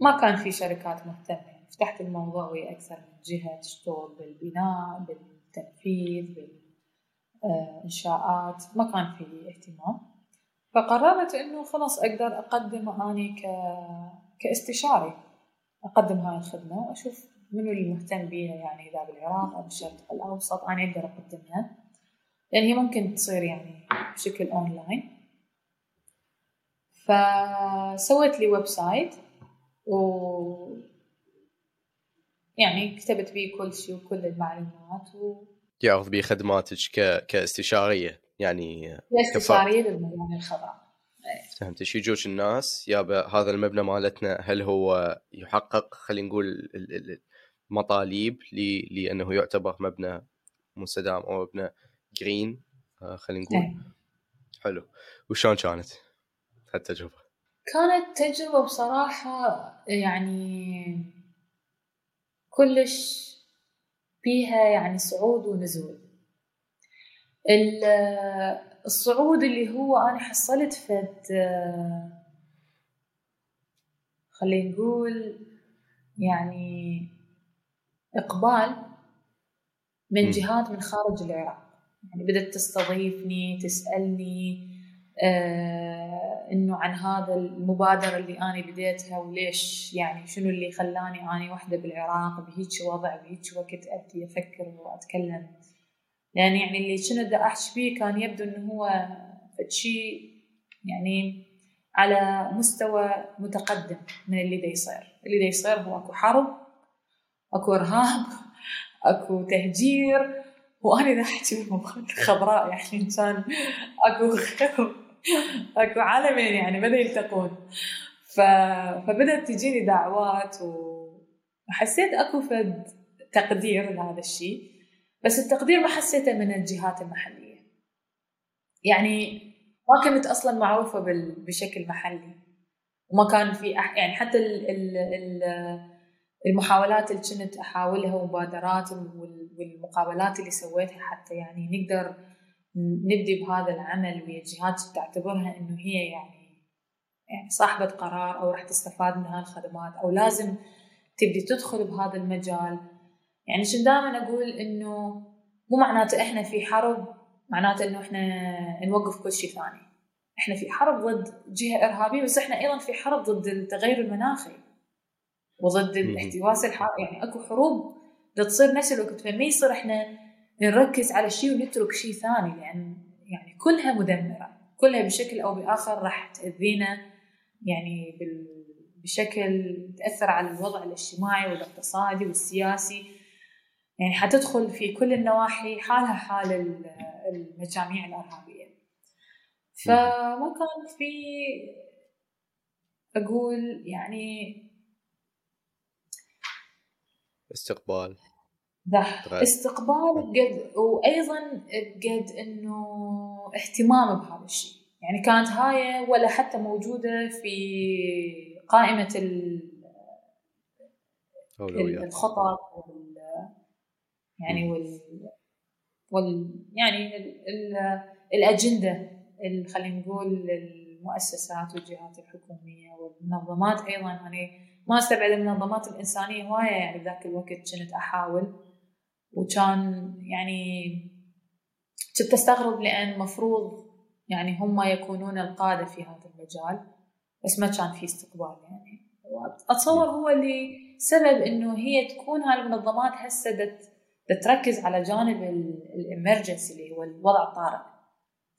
ما كان في شركات مهتمة. فتحت الموضوع ويا أكثر من جهة تشتغل بالبناء بالتنفيذ بالإنشاءات ما كان في اهتمام. فقررت إنه خلاص أقدر أقدم أني ك... كاستشاري. أقدم هاي الخدمة وأشوف منو اللي مهتم بيها يعني إذا بالعراق أو بالشرق الأوسط أنا أقدر أقدمها. لأن هي ممكن تصير يعني بشكل أونلاين فسويت لي website و يعني كتبت بيه كل شيء وكل المعلومات و ياخذ بيه خدماتك ك... كاستشارية يعني كاستشارية للمباني الخضراء. فهمت. إيش يجوش الناس يابا هذا المبنى مالتنا هل هو يحقق خلينا نقول المطالب لأنه يعتبر مبنى مستدام أو مبنى جرين آه، خلينا نقول. إيه. حلو. وشلون كانت؟ هالتجربه؟ كانت تجربة بصراحة يعني كلش فيها يعني صعود ونزول. الصعود اللي هو أنا حصلت فد خلينا نقول يعني إقبال من جهات من خارج العراق. يعني بدأت تستضيفني تسألني آه إنه عن هذا المبادرة اللي أنا بديتها وليش يعني شنو اللي خلاني أني وحدة بالعراق بهيك وضع بهيك وقت ابدي أفكر وأتكلم. لأن يعني اللي كنت أحكي بيه كان يبدو إنه هو شيء يعني على مستوى متقدم من اللي دا يصير. اللي دا يصير هو أكو حرب أكو إرهاب أكو تهجير وأنا دا أحكي خضراء يعني كان أكو اكو عالمين يعني بدا يلتقون. ف... فبدأت تجيني دعوات وحسيت أكو فد تقدير لهذا الشيء بس التقدير ما حسيته من الجهات المحلية. يعني ما كنت أصلا معروفة بشكل محلي. وما كان في أح... يعني حتى ال... ال... ال... المحاولات اللي كنت أحاولها ومبادرات والمقابلات اللي سويتها حتى يعني نقدر نبدي بهذا العمل ويا جهات تعتبرها إنه هي يعني يعني صاحبة قرار أو راح تستفاد من هالخدمات أو لازم تبدي تدخل بهذا المجال. يعني شن دائما أقول إنه مو معناته إحنا في حرب معناته إنه إحنا نوقف كل شيء ثاني. إحنا في حرب ضد جهة إرهابية بس إحنا أيضا في حرب ضد التغير المناخي وضد الاحتباس الحراري يعني أكو حروب تصير نفس الوقت. فما يصير إحنا نركز على شيء ونترك شيء ثاني لأن يعني كلها مدمرة. كلها بشكل أو بآخر راح تأذينا يعني بشكل تأثر على الوضع الاجتماعي والاقتصادي والسياسي. يعني حتدخل في كل النواحي حالها حال المجاميع الإرهابية. فما كان في أقول يعني استقبال. ده استقبال قد وأيضا قد إنه اهتمام بهذا الشيء. يعني كانت هاي ولا حتى موجودة في قائمة ال الخطط وال يعني وال وال يعني ال ال الأجندة خلينا نقول المؤسسات والجهات الحكومية والمنظمات. أيضا يعني ما أستبعد المنظمات الإنسانية هواية يعني ذاك الوقت كنت أحاول وكان يعني كنت أستغرب لأن مفروض يعني هم يكونون القادة في هذا المجال بس ما كان في استقبال يعني. وأتصور هو اللي سبب إنه هي تكون هاي المنظمات هسه تركز على جانب الإمرجنسي اللي هو الوضع الطارئ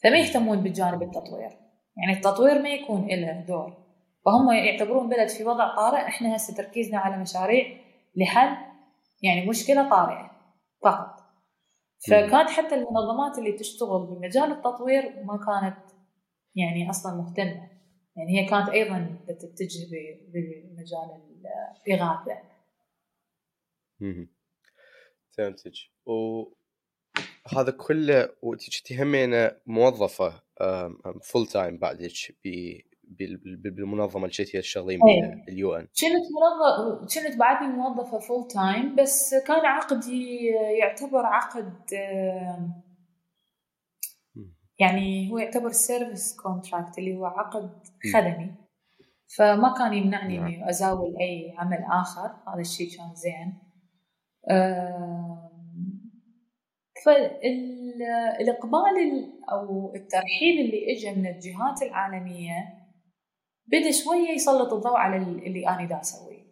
فما يهتمون بجانب التطوير. يعني التطوير ما يكون له دور. فهم يعتبرون بلد في وضع طارئ. إحنا هسه تركيزنا على مشاريع لحل يعني مشكلة طارئة. فقط. فكانت حتى المنظمات اللي تشتغل بمجال التطوير ما كانت يعني أصلا مهتمة. يعني هي كانت أيضا تتجه بمجال الإغاثة. فهمتك. وهذا كله وانت كنتي همينه موظفه full time بعدك بالمنظمة اللي كنتي تشتغلين بها ال UN. كنت موظف كنت بعدني موظفة full time بس كان عقدي يعتبر عقد يعني هو يعتبر service contract اللي هو عقد خدمي. فما كان يمنعني نعم. إني أزاول أي عمل آخر هذا الشيء كان زين. فالاقبال أو الترحيب اللي اجى من الجهات العالمية بدأ شوية يسلط الضوء على اللي أنا دا أسويه.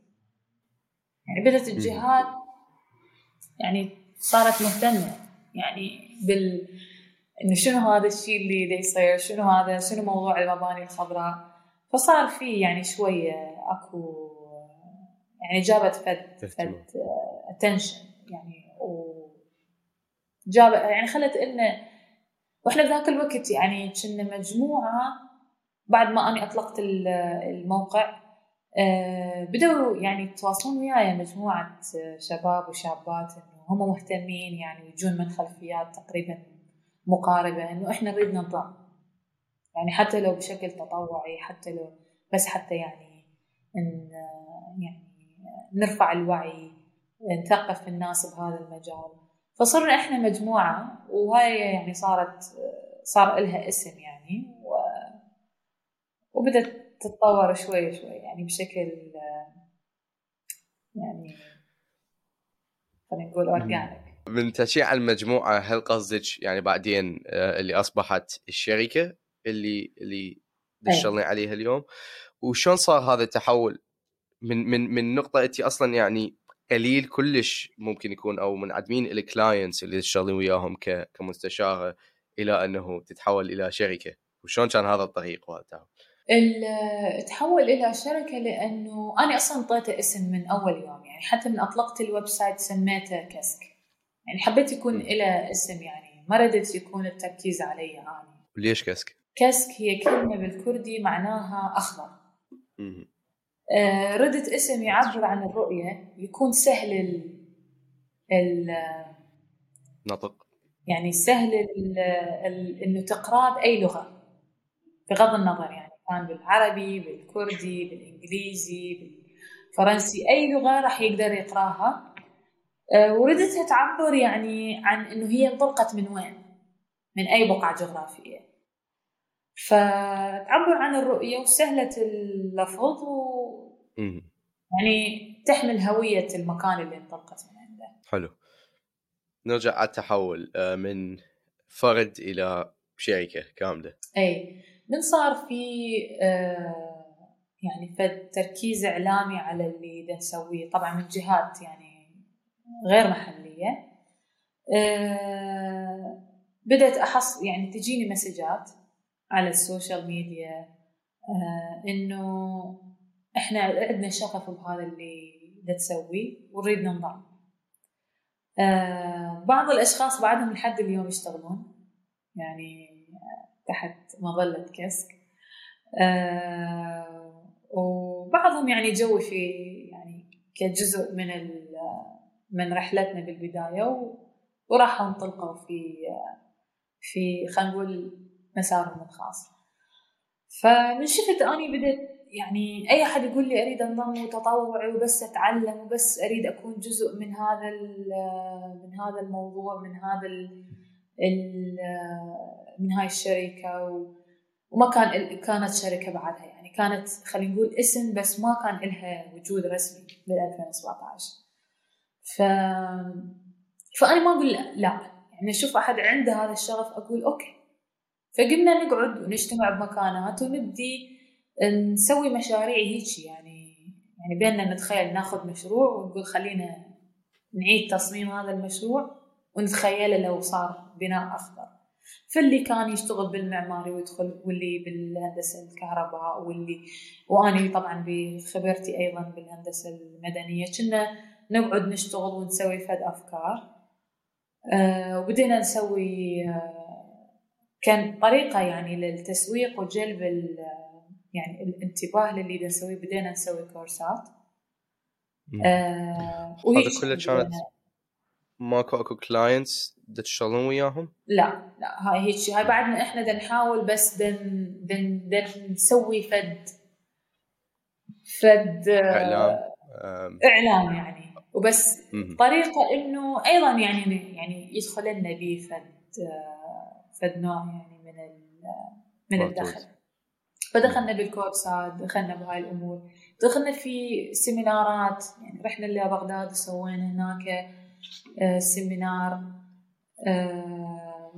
يعني بدأت الجهات يعني صارت مهتمة. يعني بال إنه شنو هذا الشيء اللي دا يصير؟ شنو هذا؟ شنو موضوع المباني الخضراء؟ فصار في يعني شوية أكو يعني جابت فد فد اتنشن يعني و جاب يعني خلت لنا وإحنا بذاك الوقت يعني كنا مجموعة بعد ما أني أطلقت الموقع آه، بدأوا يعني يتواصلون وياي مجموعة شباب وشابات إنه هم مهتمين يعني يجون من خلفيات تقريبا مقاربة إنه إحنا نريد ننضم يعني حتى لو بشكل تطوعي حتى لو بس حتى يعني إن يعني نرفع الوعي نثقف الناس بهذا المجال. فصرنا إحنا مجموعة وهاي يعني صارت صار لها اسم يعني وبدت تتطور شوي شوي يعني بشكل يعني خلينا نقول اورجانيك من تشيع عن المجموعة هل قصدك يعني بعدين آه، اللي أصبحت الشركة اللي اللي تشتغلين عليها اليوم؟ وشلون صار هذا التحول؟ من من من نقطة أنت أصلا يعني قليل كلش ممكن يكون أو منعدمين ال clients اللي تشتغلين وياهم كمستشاره إلى أنه تتحول إلى شركة. وشلون كان هذا الطريق وقتها؟ تحول إلى شركة لأنه أنا أصلا انطيته اسم من أول يوم يعني حتى من أطلقت ال website سميته كسك يعني حبيت يكون له اسم يعني ما ردت يكون التركيز علي أنا. ليش كسك؟ كسك هي كلمة بالكردي معناها أخضر. آه، ردت اسم يعبر عن الرؤية يكون سهل ال ال نطق. يعني سهل ال ال إنه تقرأه بأي لغة بغض النظر يعني. كان بالعربي بالكردي بالإنجليزي بالفرنسي أي لغة راح يقدر يقراها. آه، وردتها تعبر يعني عن إنه هي انطلقت من وين؟ من أي بقعة جغرافية. فتعبر عن الرؤية وسهلة اللفظ و يعني تحمل هوية المكان اللي انطلقت من عنده. حلو. نرجع على التحول آه، من فرد إلى شركة كاملة. إي. من صار في آه، يعني فد تركيز إعلامي على اللي نسويه طبعا من جهات يعني غير محلية. آه، بدأت أحس يعني تجيني مسجات على السوشيال ميديا آه إنه إحنا عندنا شغف بهذا اللي تسويه ونريد ننضم. بعض الأشخاص بعدهم لحد اليوم يشتغلون يعني تحت مظلة كسك آه وبعضهم يعني joy في يعني كجزء من من رحلتنا بالبداية وراحوا انطلقوا في في خلينا نقول مسارهم الخاص. فمن شفت أني بديت يعني أي أحد يقول لي أريد انضم وتطوعي وبس أتعلم وبس أريد أكون جزء من هذا من هذا الموضوع من هذا من هاي الشركة وما كان كانت شركة بعدها يعني كانت خلينا نقول اسم بس ما كان لها وجود رسمي بال 2017 ف فأنا ما أقول لا. يعني أشوف أحد عنده هذا الشغف أقول أوكي. فقمنا نقعد ونجتمع بمكانات ونبدي نسوي مشاريع هيك يعني يعني بيننا نتخيل ناخذ مشروع ونقول خلينا نعيد تصميم هذا المشروع. ونتخيله لو صار بناء أخضر. فاللي كان يشتغل بالمعماري ويدخل واللي بالهندسة الكهرباء واللي وأني طبعا بخبرتي أيضا بالهندسة المدنية كنا نقعد نشتغل ونسوي فد أفكار. أه وبدينا نسوي أه كان طريقة يعني للتسويق وجلب يعني الانتباه للي نسويه بدينا نسوي كورسات. آه هذا كله كانت ماكو اكو clients تشتغلون وياهم؟ لا لا هاي هيك هاي بعدنا إحنا بدنا نحاول بس دا دا دا نسوي فد فد إعلام إعلام يعني. وبس طريقة إنه أيضا يعني يعني يدخل لنا به فد فد نوع يعني من من الدخل. فدخلنا بالكورسات دخلنا بهاي الأمور. دخلنا في seminar ات يعني رحنا لبغداد وسوينا هناك آه، seminar آه،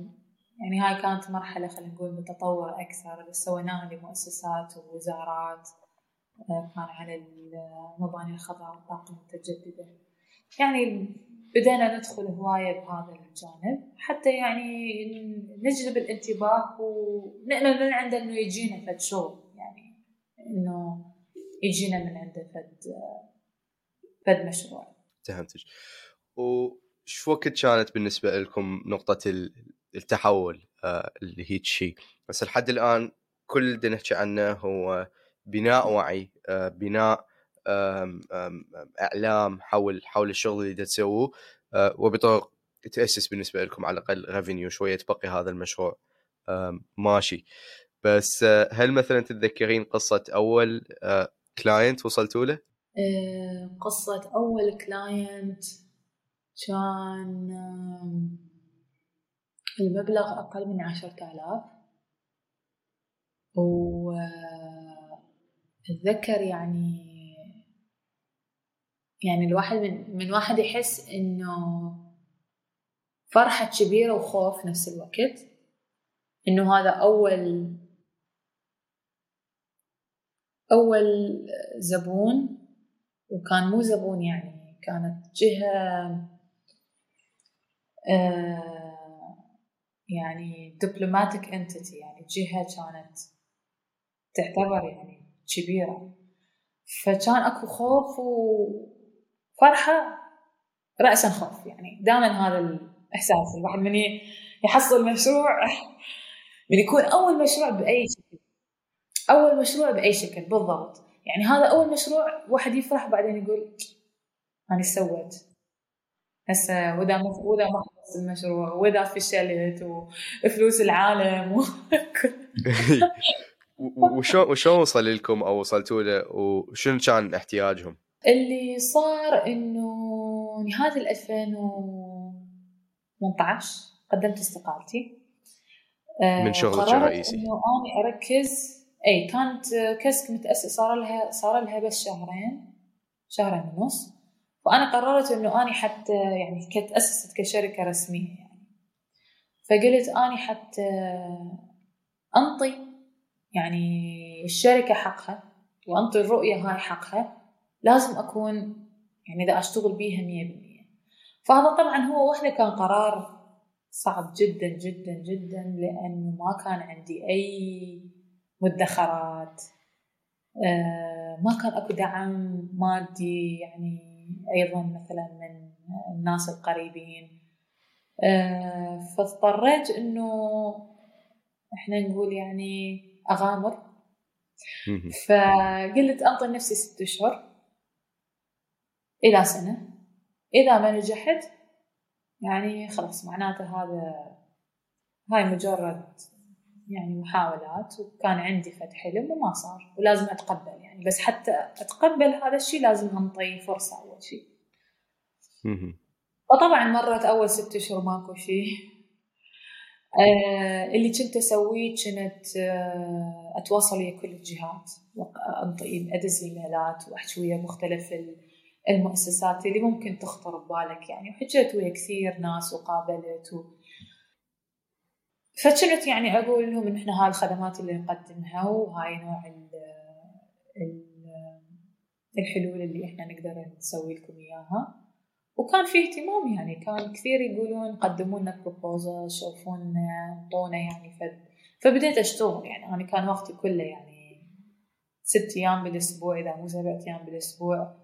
يعني هاي كانت مرحلة خلينا نقول متطورة أكثر سويناها لمؤسسات ووزارات آه، كان على المباني الخضراء والطاقة المتجددة. يعني بدينا ندخل هواية بهذا الجانب حتى يعني نجلب الانتباه ونأمل من عنده إنه يجينا فد شغل يعني إنه يجينا من عنده فد فد مشروع. وش وقت كانت بالنسبة لكم نقطة التحول آه، اللي هيك شيء بس لحد الآن كل اللي نحكي عنه هو بناء وعي آه، بناء إعلام حول حول الشغل اللي تسووه آه، وبطرق تأسس بالنسبة لكم على الأقل revenue شوية تبقي هذا المشروع ماشي بس هل مثلا تتذكرين قصة أول client وصلتوا له؟ قصة أول كلاينت كان المبلغ أقل من عشرة آلاف. وأتذكر يعني يعني الواحد من, من واحد يحس إنه فرحة كبيرة وخوف نفس الوقت. إنه هذا أول أول زبون وكان مو زبون يعني كانت جهة آه يعني دبلوماتيك انتيتي يعني جهة كانت تعتبر يعني كبيرة. فكان أكو خوف و فرحة راسا خوف يعني دائما هذا الإحساس. الواحد من يحصل مشروع من يكون أول مشروع بأي شكل. أول مشروع بأي شكل بالضبط. يعني هذا أول مشروع واحد يفرح بعدين يقول أنا سويت. هسه وإذا ما وإذا ما خلصت المشروع وإذا فشلت وفلوس العالم و... وشو وشو وصل لكم أو وصلتوا له؟ وشنو كان احتياجهم؟ اللي صار إنه نهاية 2018 قدمت استقالتي. آه، من شغلك الرئيسي. إنه اني أركز. إي كانت كسك متأسس صار لها صار لها بس شهرين شهرين ونص. فانا قررت إنه أني حتى يعني كنت أسست كشركة رسمية يعني. فقلت أني حتى أنطي يعني الشركة حقها وأنطي الرؤية هاي حقها. لازم أكون يعني إذا أشتغل بيها مية بالمية. فهذا طبعا هو وحده كان قرار صعب جدا جدا جدا لأنه ما كان عندي أي مدخرات. آه، ما كان أكو دعم مادي يعني أيضا مثلا من الناس القريبين. آه، فاضطريت إنه إحنا نقول يعني أغامر. فقلت أنطي نفسي ست أشهر إلى سنة. إذا ما نجحت يعني خلاص معناته هذا هاي مجرد يعني محاولات وكان عندي فد حلم وما صار ولازم أتقبل يعني. بس حتى أتقبل هذا الشيء لازم أنطي فرصة أول شيء وطبعا مرت أول ست أشهر ماكو شيء آه اللي كنت أسويه كنت آه أتواصل ويا كل الجهات أنطي أدز إيميلات وأحكي ويا مختلف المؤسسات اللي ممكن تخطر ببالك يعني. وحكيت ويا كثير ناس وقابلت و... فكنت يعني أقول لهم إن إحنا هاي الخدمات اللي نقدمها وهاي نوع ال ال الحلول اللي إحنا نقدر نسوي لكم إياها. وكان في اهتمام يعني كان كثير يقولون قدموا لنا proposal شوفون انطونا يعني. فد فبديت أشتغل يعني. أنا كان وقتي كله يعني ست أيام بالأسبوع إذا مو سبع أيام بالأسبوع.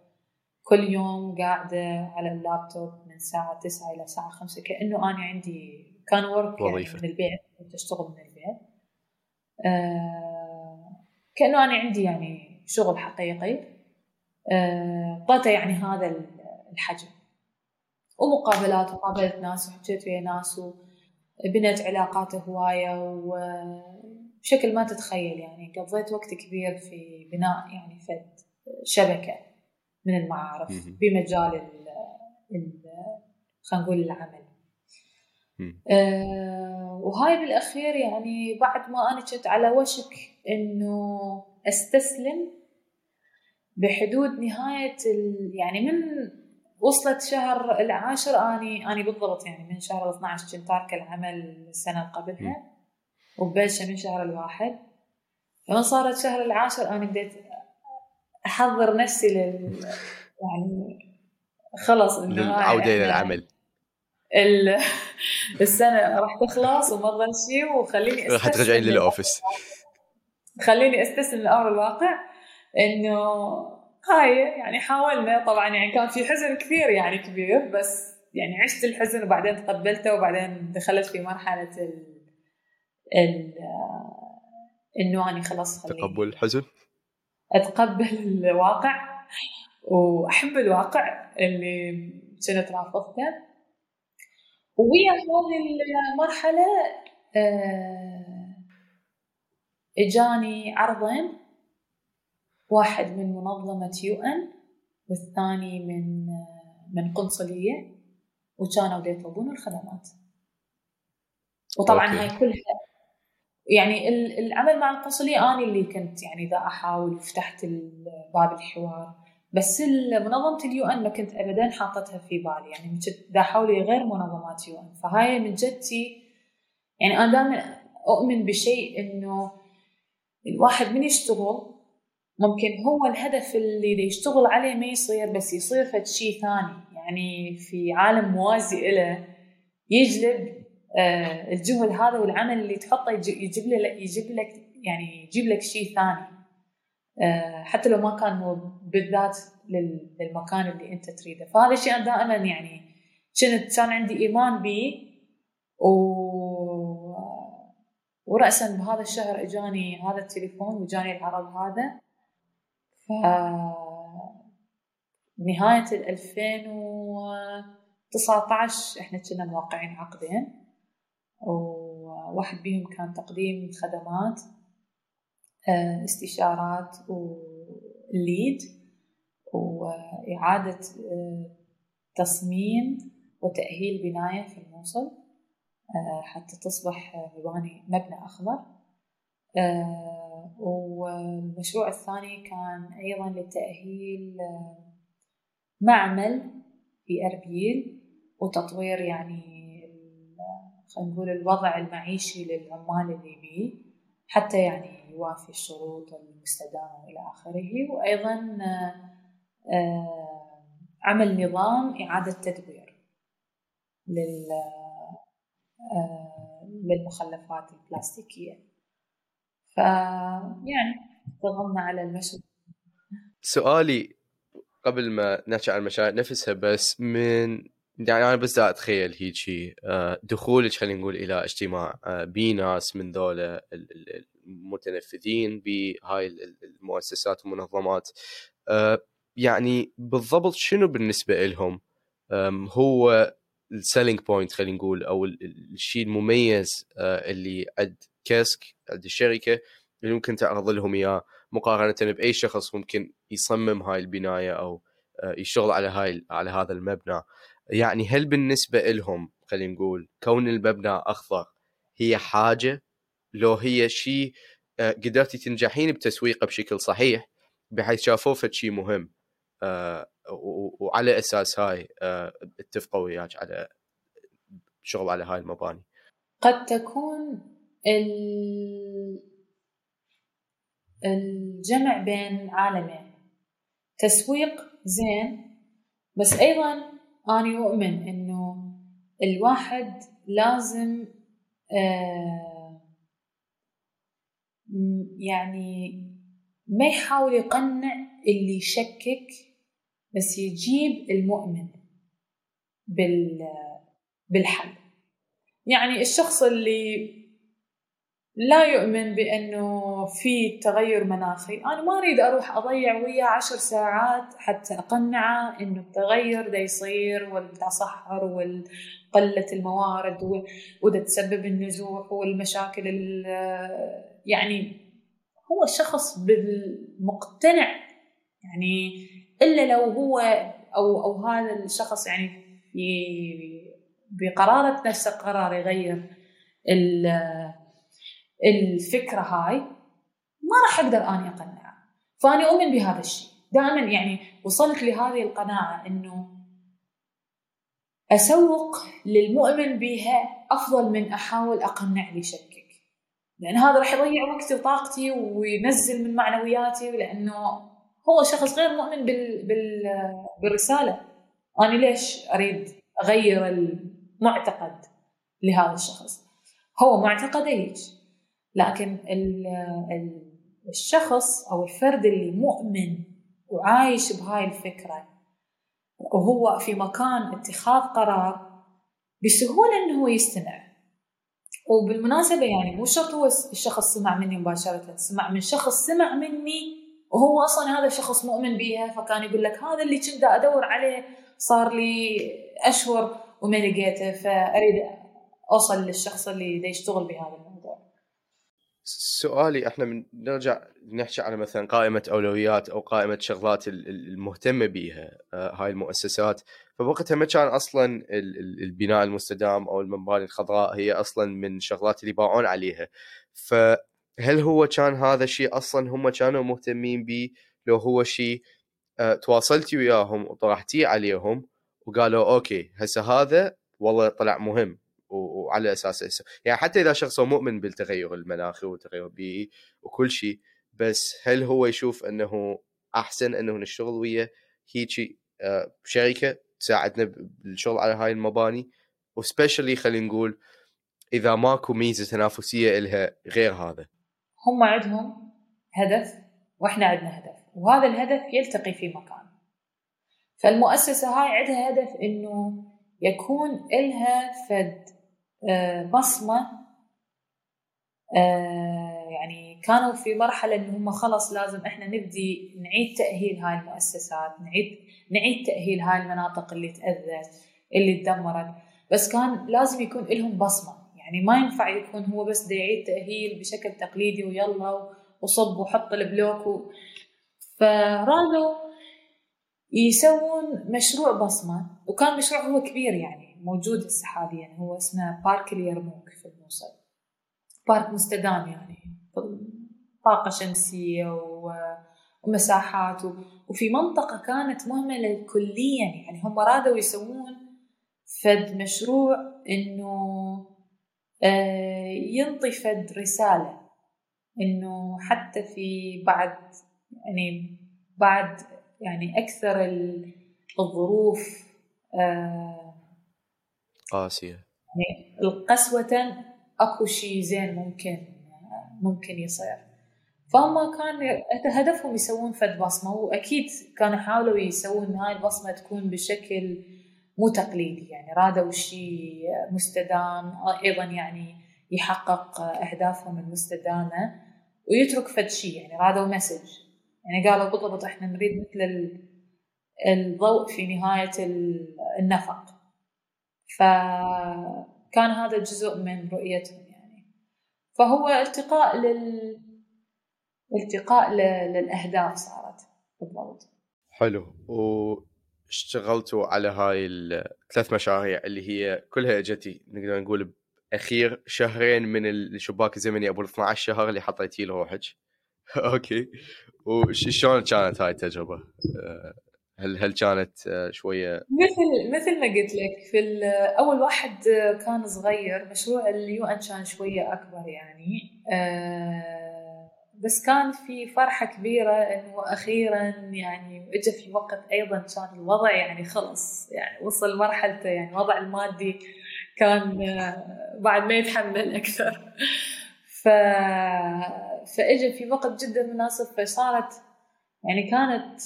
كل يوم قاعدة على اللابتوب من الساعة تسعة إلى الساعة خمسة كأنه أنا عندي كان work يعني وظيفة. من البيت كنت أشتغل من البيت آه كأنه أنا عندي يعني شغل حقيقي آه طلعت يعني هذا ال- الحجم ومقابلات وقابلت ناس وحكيت ويا ناس وبنيت علاقات هواية وبشكل ما تتخيل يعني قضيت وقت كبير في بناء يعني فد شبكة من المعارف. بمجال ال ال خلينا نقول العمل أه وهاي بالأخير يعني بعد ما أنا كنت على وشك إنه أستسلم بحدود نهاية ال... يعني من وصلت شهر العاشر أني أني بالضبط يعني من شهر 12 كنت تاركة العمل السنة اللي قبلها وبلشة من شهر الواحد. لما صارت شهر العاشر أنا بديت أحضر نفسي لل يعني خلص إنه هاي للعودة إلى إحنا- العمل. ال- السنة راح تخلص وما شيء وخليني راح ترجعين لل- للأوفيس. خليني أستسلم لأمر الواقع إنه هاي يعني حاولنا طبعا يعني كان في حزن كثير يعني كبير بس يعني عشت الحزن وبعدين تقبلته وبعدين دخلت في مرحلة ال ال إنه أنا خلاص خليني تقبل الحزن؟ أتقبل الواقع وأحب الواقع اللي كنت رافضته. ويا هذه المرحلة آه، إجاني عرضين واحد من منظمة UN والثاني من آه، من قنصلية وكانوا يطلبون الخدمات وطبعا أوكي. هاي كلها يعني ال- العمل مع القنصلية أنا اللي كنت يعني ذا أحاول وفتحت ال- باب الحوار بس منظمة ال UN ما كنت أبدا حاطتها في بالي. يعني كنت دا أحاول غير منظمات UN. فهاي من جدت يعني أنا دائما أؤمن بشيء إنه الواحد من يشتغل ممكن هو الهدف اللي يشتغل عليه ما يصير بس يصير فد شيء ثاني. يعني في عالم موازي له يجلب آه، الجهد هذا والعمل اللي تحطه يج- يجيب لك يجيب لك يعني يجيب لك شيء ثاني. حتى لو ما كان هو بالذات لل- للمكان اللي انت تريده. فهذا الشيء أنا دائما يعني كنت كان عندي إيمان به و ورأسا بهذا الشهر إجاني هذا التليفون وجاني العرض هذا. ف نهاية ال 2019 إحنا كنا موقعين عقدين وواحد بيهم كان تقديم خدمات. آه، استشارات والليد وإعادة آه، تصميم وتأهيل بناية في الموصل آه، حتى تصبح مباني مبنى أخضر. آه، والمشروع الثاني كان أيضا لتأهيل آه، معمل في أربيل وتطوير يعني خلينا نقول الوضع المعيشي للعمال اللي بيه حتى يعني يوافي الشروط المستدامة إلى آخره. وأيضا آه، عمل نظام إعادة تدوير لل آه، للمخلفات البلاستيكية. فيعني اشتغلنا على المشروع. سؤالي قبل ما نحكي عن المشاريع نفسها بس من يعني أنا بس دا أتخيل هيجي آه، دخولك خلينا نقول إلى اجتماع بي ناس من ذولا المتنفذين بهاي ال- ال- المؤسسات والمنظمات. آه، يعني بالضبط شنو بالنسبة لهم هو ال selling point خلينا نقول أو ال- ال- الشيء المميز آه، اللي عند كاسك عند الشركة اللي ممكن تعرض لهم إياه. مقارنة بأي شخص ممكن يصمم هاي البناية أو آه، يشتغل على هاي على هذا المبنى. يعني هل بالنسبة لهم خلينا نقول كون المبنى أخضر هي حاجة؟ لو هي شيء آه، قدرتي تنجحين بتسويقه بشكل صحيح بحيث شافوه شيء مهم آه، وعلى أساس هاي آه، اتفقوا وياك على شغل على هاي المباني. قد تكون ال- الجمع بين عالمين. تسويق زين بس أيضا اني أؤمن إنه الواحد لازم آه يعني ما يحاول يقنع اللي يشكك بس يجيب المؤمن بال بالحل. يعني الشخص اللي لا يؤمن بأنه في تغير مناخي أنا ما أريد أروح أضيع وياه عشر ساعات حتى أقنعه إنه التغير ده يصير والتصحر وقلة الموارد وده تسبب النزوح والمشاكل يعني هو الشخص بالمقتنع يعني إلا لو هو أو أو هذا الشخص يعني بقرارة نفسه قرار يغير الفكرة هاي ما راح أقدر اني أقنعه. فاني أؤمن بهذا الشيء. دائما يعني وصلت لهذه القناعة إنه أسوق للمؤمن بها أفضل من أحاول أقنع اللي يشكك لأن هذا راح يضيع وقتي وطاقتي وينزل من معنوياتي لأنه هو شخص غير مؤمن بال... بال... بالرسالة. أنا ليش أريد أغير المعتقد لهذا الشخص؟ هو معتقده هيك لكن الشخص أو الفرد اللي مؤمن وعايش بهاي الفكرة وهو في مكان اتخاذ قرار بسهولة إنه هو يستمع. وبالمناسبة يعني مو شرط هو الشخص سمع مني مباشرة سمع من شخص سمع مني وهو أصلا هذا الشخص مؤمن بيها فكان يقول لك هذا اللي كنت أدور عليه صار لي أشهر وما لقيته فأريد أوصل للشخص اللي يشتغل بهذا. الموضوع سؤالي إحنا من نرجع نحكي على مثلا قائمة أولويات أو قائمة شغلات المهتمه بها آه، هاي المؤسسات. فبوقتها ما كان أصلا البناء المستدام أو المباني الخضراء هي أصلا من الشغلات اللي يباعون عليها. فهل هو كان هذا الشيء أصلا هم كانوا مهتمين به لو هو شيء أه تواصلتي وياهم وطرحتيه عليهم وقالوا أوكي هسه هذا والله طلع مهم. وعلى أساس يعني حتى إذا شخص مؤمن بالتغير المناخي والتغير البيئي وكل شيء بس هل هو يشوف إنه أحسن إنه نشتغل ويا هيك آه، شركة تساعدنا بالشغل على هاي المباني وسبيشلي خلينا نقول إذا ماكو ميزة تنافسية لها غير هذا. هم عندهم هدف وإحنا عندنا هدف وهذا الهدف يلتقي في مكان. فالمؤسسة هاي عندها هدف إنه يكون إلها فد آه، بصمة آه، يعني كانوا في مرحلة إن هم خلص لازم إحنا نبدي نعيد تأهيل هاي المؤسسات نعيد نعيد تأهيل هاي المناطق اللي تأذت اللي تدمرت. بس كان لازم يكون لهم بصمة. يعني ما ينفع يكون هو بس دا يعيد تأهيل بشكل تقليدي ويلا وصب وحط البلوك و... فرادوا يسوون مشروع بصمة. وكان مشروع هو كبير يعني. موجود هسه حاليا هو اسمه بارك اليرموك في الموصل. بارك مستدام يعني طاقة شمسية ومساحات وفي منطقة كانت مهملة كليا يعني هم رادوا يسوون فد مشروع إنه آه، ينطي فد رسالة إنه حتى في بعد يعني بعد يعني أكثر الظروف آه، قاسية يعني القسوة أكو شيء زين ممكن ممكن يصير. فهم كان هدفهم يسوون فد بصمة وأكيد كانوا حاولوا يسوون هاي البصمة تكون بشكل مو تقليدي. يعني رادوا شيء مستدام أيضا يعني يحقق أهدافهم المستدامة ويترك فد شيء. يعني رادوا مسج. يعني قالوا بالضبط إحنا نريد مثل الضوء في نهاية النفق. فكان هذا جزء من رؤيتهم يعني. فهو التقاء لل التقاء للأهداف صارت بالضبط. حلو. واشتغلتوا على هاي الثلاث مشاريع اللي هي كلها اجتي نقدر نقول اخير شهرين من الشباك الزمني أبو 12 شهر اللي حطيتي له روحك أوكي. وشلون كانت هاي التجربة؟ هل هل كانت آه، شوية مثل مثل ما قلت لك في أول واحد آه، كان صغير مشروع ال UN كان شوية أكبر يعني آه، بس كان في فرحة كبيرة إنه أخيرا يعني إجا في وقت أيضا كان الوضع يعني خلص يعني وصل مرحلته يعني الوضع المادي كان بعد ما يتحمل أكثر. ف... فإجا في وقت جدا مناسب فصارت يعني كانت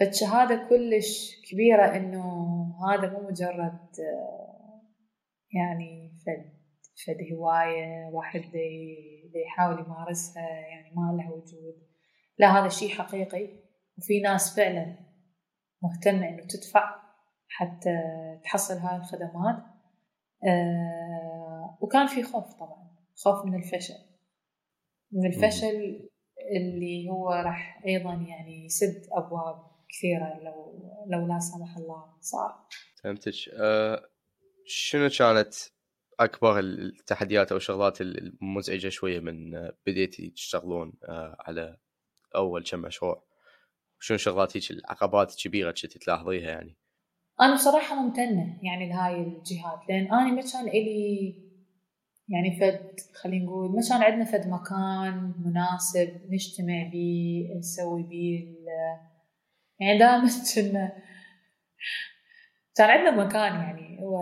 فالشهادة كلش كبيرة إنه هذا مو مجرد يعني فد فد هواية واحد يحاول يمارسها يعني ما لها وجود. لا هذا شيء حقيقي. وفي ناس فعلا مهتمة إنه تدفع حتى تحصل هاي الخدمات. آه وكان في خوف طبعا خوف من الفشل. من الفشل اللي هو راح أيضا يعني يسد أبواب كثيرة لو لو لا سمح الله. صار فهمتك. أه شنو كانت أكبر التحديات أو الشغلات المزعجة شوية من بديتي تشتغلون آه، على أول كم مشروع؟ شنو شغلات هيك العقبات الكبيرة كنت تلاحظيها يعني؟ أنا بصراحة ممتنة يعني لهاي الجهات لأن أنا ما كان إلي يعني فد خلينا نقول ما كان عندنا فد مكان مناسب نجتمع بيه نسوي بيه يعني دائما كنا كان عندنا مكان يعني هو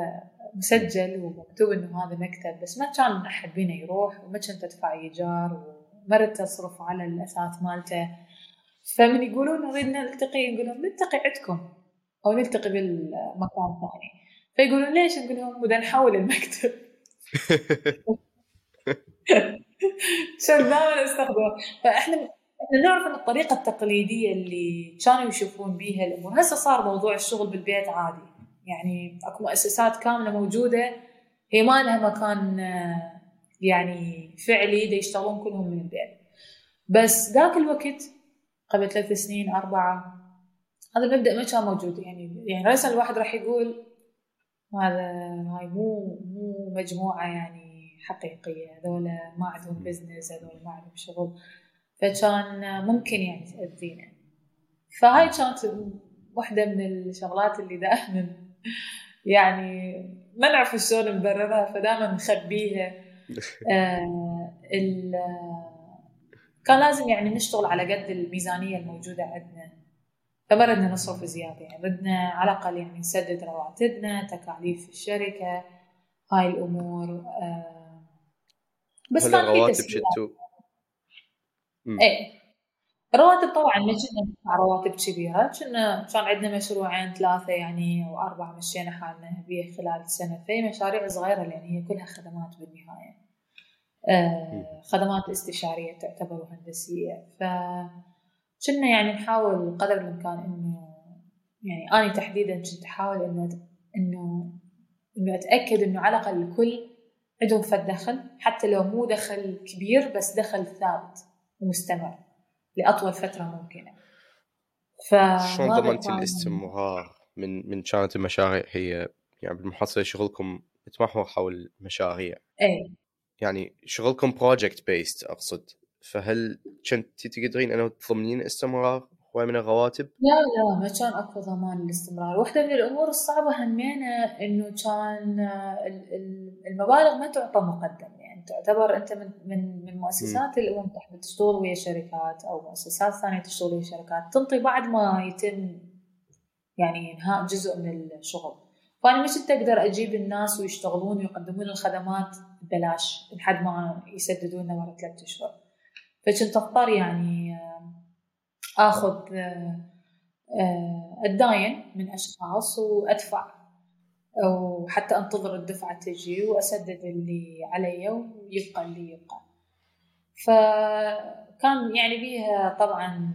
مسجل ومكتوب إنه هذا مكتب بس ما كان أحد بينا يروح وما كنت أدفع إيجار وما تصرف على الاثاث مالته. فمن يقولون نريد نلتقي نقول نلتقي عندكم أو نلتقي بالمكان ثاني فيقولون ليش؟ نقول لهم بدنا نحول المكتب. عشان دائما استخدمه فإحنا إحنا نعرف إن الطريقة التقليدية اللي كانوا يشوفون بيها الأمور هسه صار موضوع الشغل بالبيت عادي. يعني أكو مؤسسات كاملة موجودة هي ما لها مكان يعني فعلي دا يشتغلون كلهم من البيت. بس ذاك الوقت قبل ثلاث سنين أربعة هذا المبدأ ما كان موجود. يعني يعني رأسا الواحد راح يقول هذا هاي مو مو مجموعة يعني حقيقية هذول ما عندهم بزنس هذول ما عندهم شغل. فكان ممكن يعني تأذينا فهاي كانت واحدة من الشغلات اللي دائما يعني ما نعرف شلون نبررها فدائما نخبيها. آه كان لازم يعني نشتغل على قد الميزانية الموجودة عندنا. فما ردنا نصرف زيادة. يعني ردنا على الأقل يعني نسدد رواتبنا تكاليف الشركة هاي الأمور. آه بس كان في تسهيلات. إيه. الرواتب طبعا ما كنا ندفع رواتب كبيرة. كنا كان عندنا مشروعين ثلاثة يعني أو اربعه مشينا حالنا بها خلال سنه في مشاريع صغيرة لأن هي كلها خدمات بالنهاية. آه خدمات استشارية تعتبر وهندسية. ف كنا يعني نحاول قدر الإمكان إنه يعني أنا تحديدا كنت أحاول إنه إنه إنه أتأكد إنه على الأقل الكل عندهم فد دخل. حتى لو مو دخل كبير بس دخل ثابت. ومستمر لأطول فترة ممكنة. ف شلون ضمنتي الاستمرار من من كانت المشاريع هي يعني بالمحصله شغلكم يتمحور حول مشاريع. اي يعني شغلكم project based أقصد. فهل كنت تقدرين أنه تضمنين استمرار هواي من الرواتب؟ لا لا ما كان أكو ضمان للاستمرار، واحدة من الأمور الصعبة همينة إنه كان المبالغ ما تعطى مقدم يعني تعتبر أنت من من من مؤسسات الامم تحت تشتغل ويا شركات أو مؤسسات ثانية تشتغل ويا شركات تنطي بعد ما يتم يعني إنهاء جزء من الشغل. فأنا مش أقدر أجيب الناس ويشتغلون ويقدمون الخدمات ببلاش لحد ما يسددون لنا ورا ثلاثة أشهر. فكنت اضطر يعني آخذ اتداين آه، من أشخاص وأدفع وحتى أنتظر الدفعة تجي وأسدد اللي علي ويبقى اللي يبقى. فكان يعني بيها طبعا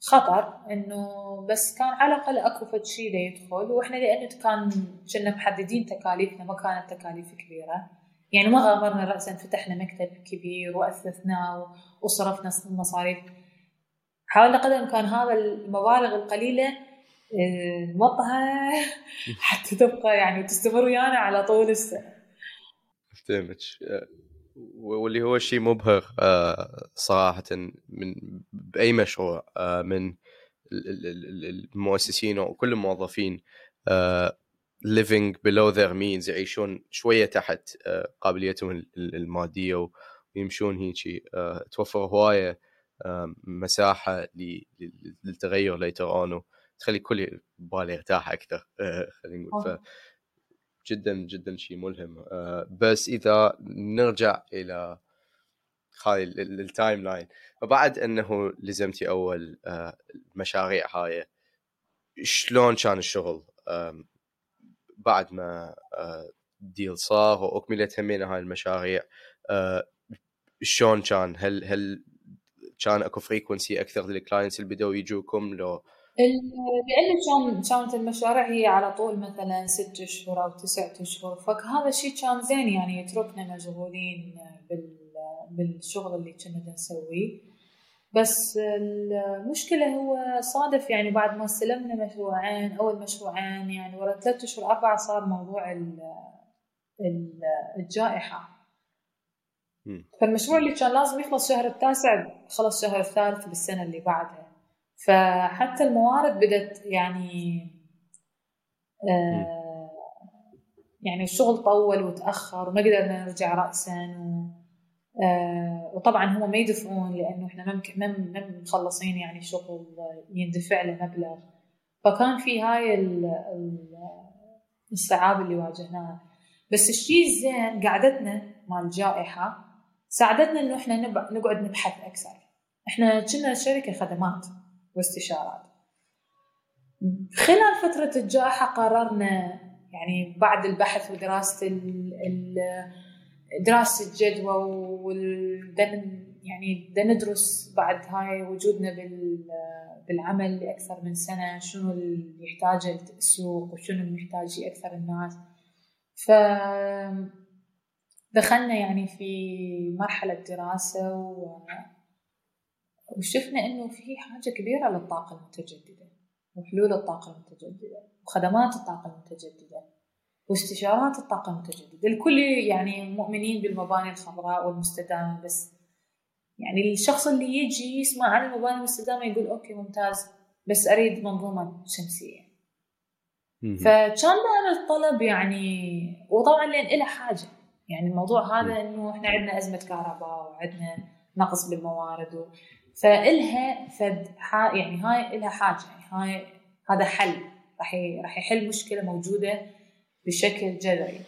خطر إنه بس كان على الأقل أكو فد شيء يدخل وإحنا لأنه كان كنا محددين تكاليفنا ما كانت تكاليف كبيرة. يعني ما غامرنا راسا فتحنا مكتب كبير واثثناه وصرفنا المصاريف حاولنا قدر الإمكان هذا المبالغ القليلة آه، نوطها حتى تبقى يعني تستمر ويانا على طول السنة. افتهمك واللي هو شيء مبهر آه، صراحة من بأي مشروع آه، من المؤسسين وكل الموظفين living below their means يعيشون شوية تحت قابليتهم المادية ويمشون هيجي. آه، توفر هواية آه، مساحة للتغير later on تخلي كل بالي يرتاح أكثر خلينا نقول. جدا جدا شيء ملهم. بس إذا نرجع إلى هاي ال timeline فبعد إنه لزمتي أول المشاريع هاي شلون كان الشغل؟ بعد ما deal صار وأكملت همين هاي المشاريع شلون كان؟ هل هل كان أكو frequency أكثر لل clients اللي بدوا يجوكم؟ لو لأن كان كانت المشاريع هي على طول مثلا ست أشهر أو تسعة أشهر. فهذا الشيء كان زين يعني يتركنا مشغولين بالشغل اللي كنا نسويه. بس المشكلة هو صادف يعني بعد ما استلمنا مشروعين أول مشروعين يعني ورا ثلاثة أشهر أربعة صار موضوع الجائحة. فالمشروع اللي كان لازم يخلص شهر التاسع خلص شهر الثالث بالسنة اللي بعدها. فحتى الموارد بدت يعني آه يعني الشغل طول وتأخر وما قدرنا نرجع رأسا و آه وطبعا هم ما يدفعون لأنه إحنا ممكن ما مخلصين يعني شغل يندفع له مبلغ. فكان في هاي الصعاب اللي واجهناها بس الشيء الزين قعدتنا مال الجائحة ساعدتنا إنه إحنا نقعد نبحث أكثر. إحنا كنا شركة خدمات. واستشارات خلال فترة الجائحة قررنا يعني بعد البحث ودراسة دراسة الجدوى يعني بدنا ندرس بعد هاي وجودنا بالعمل لأكثر من سنة شنو اللي يحتاجه السوق وشنو اللي يحتاج أكثر الناس ف دخلنا يعني في مرحلة دراسة. وشفنا إنه في حاجة كبيرة للطاقة المتجددة وحلول الطاقة المتجددة وخدمات الطاقة المتجددة واستشارات الطاقة المتجددة. الكل يعني مؤمنين بالمباني الخضراء والمستدامة بس يعني الشخص اللي يجي يسمع عن المباني المستدامة يقول أوكي ممتاز بس أريد منظومة شمسية. فكان لنا الطلب يعني وطبعا لأن لها حاجة. يعني الموضوع هذا إنه إحنا عندنا أزمة كهرباء وعندنا نقص بالموارد فإلها فد يعني هاي إلها حاجة يعني هاي هذا حل راح راح يحل مشكلة موجودة بشكل جذري.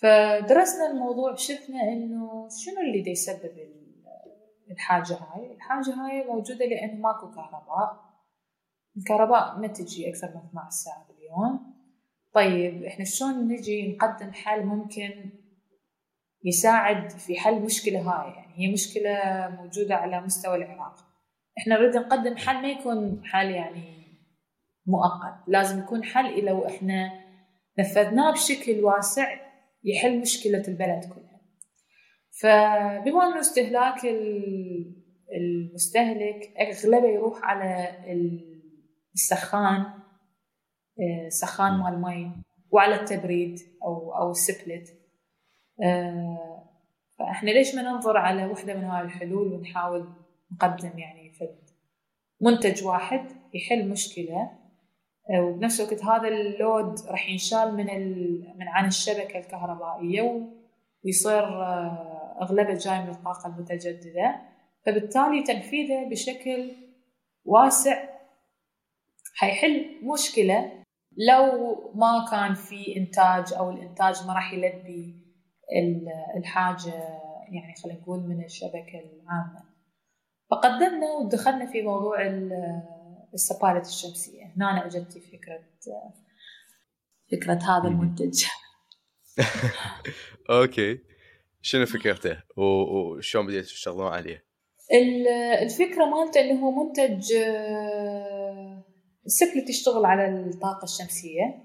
فدرسنا الموضوع شفنا إنه شنو اللي دا يسبب الحاجة هاي؟ الحاجة هاي موجودة لأنه ماكو كهرباء. الكهرباء ما تجي أكثر من 12 ساعة باليوم. طيب إحنا شلون نجي نقدم حل ممكن يساعد في حل مشكلة هاي. يعني هي مشكلة موجودة على مستوى العراق. إحنا نريد نقدم حل ما يكون حل يعني مؤقت. لازم يكون حل لو إحنا نفذناه بشكل واسع يحل مشكلة البلد كلها. فبما أنه استهلاك المستهلك أغلبه يروح على السخان آه، سخان مال مي وعلى التبريد أو أو السبلت. فإحنا ليش ما ننظر على وحدة من هاي الحلول ونحاول نقدم يعني فد منتج واحد يحل مشكلة؟ آه، وبنفس الوقت هذا اللود راح ينشال من من عن الشبكة الكهربائية ويصير آه، أغلبه جاي من الطاقة المتجددة. فبالتالي تنفيذه بشكل واسع حيحل مشكلة لو ما كان في إنتاج أو الإنتاج ما راح يلبي الحاجة يعني خلينا نقول من الشبكة العامة. فقدمنا ودخلنا في موضوع السبالة الشمسية. هنا أنا أجبتي فكرة فكرة هذا المنتج. أوكي. شنو فكرته؟ وشلون بديتوا تشتغلون عليه؟ الفكرة مالته اللي هو منتج سفلت يشتغل على الطاقة الشمسية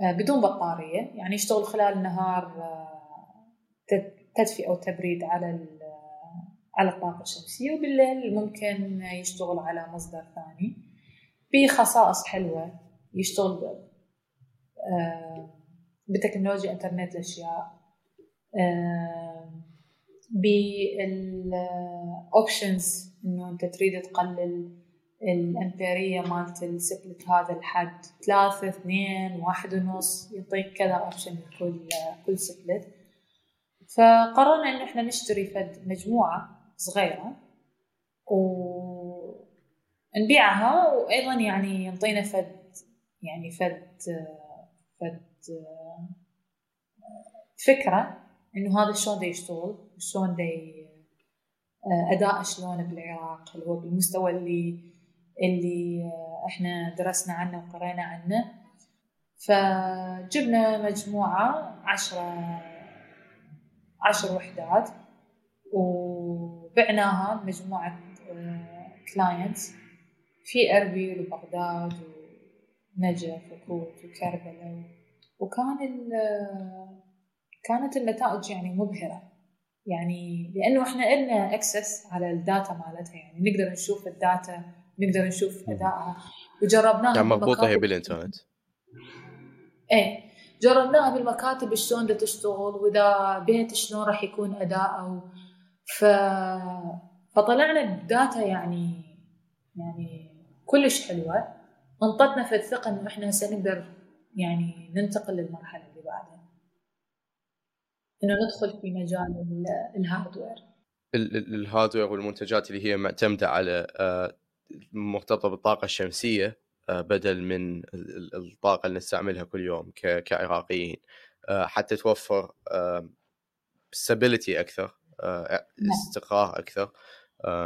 آه، بدون بطارية. يعني يشتغل خلال النهار آه، تدفئة وتبريد على على الطاقة الشمسية وبالليل ممكن يشتغل على مصدر ثاني بخصائص حلوة يشتغل آه، بتكنولوجيا إنترنت الأشياء آه، بال options إنه أنت تريد تقلل الأمبيرية مالت السبلت هذا الحد ثلاثة اثنين واحد ونص يعطيك كذا option كل كل سبلت. فقررنا انه إحنا نشتري فد مجموعة صغيرة ونبيعها وأيضا يعني ينطينا فد يعني فد فد فكرة إنه هذا شلون يشتغل شلون دا أداء شلون بالعراق اللي هو بالمستوى اللي اللي إحنا درسنا عنه وقرينا عنه. فجبنا مجموعة عشرة عشر وحدات وبعناها لمجموعة كلاينتس في أربيل وبغداد ونجف وكوت وكربلاء وكان كانت النتائج يعني مبهرة. يعني لأنه إحنا إلنا access على ال data مالتها يعني نقدر نشوف ال data نقدر نشوف أدائها. وجربناها يعني مربوطة هي بالإنترنت؟ إيه. جربناها بالمكاتب شلون بدها تشتغل وإذا بيت شلون راح يكون اداءه ف... فطلعنا ب data يعني يعني كلش حلوة. انطتنا في الثقة إنه إحنا هسه نقدر يعني ننتقل للمرحلة اللي بعدها. إنه ندخل في مجال الهاردوير الهاردوير والمنتجات اللي هي معتمدة على آه، مرتبطه بالطاقه الشمسية. آه، بدل من الطاقة اللي نستعملها كل يوم كعراقيين. آه، حتى توفر ستابيليتي أكثر آه، نعم. استقرار أكثر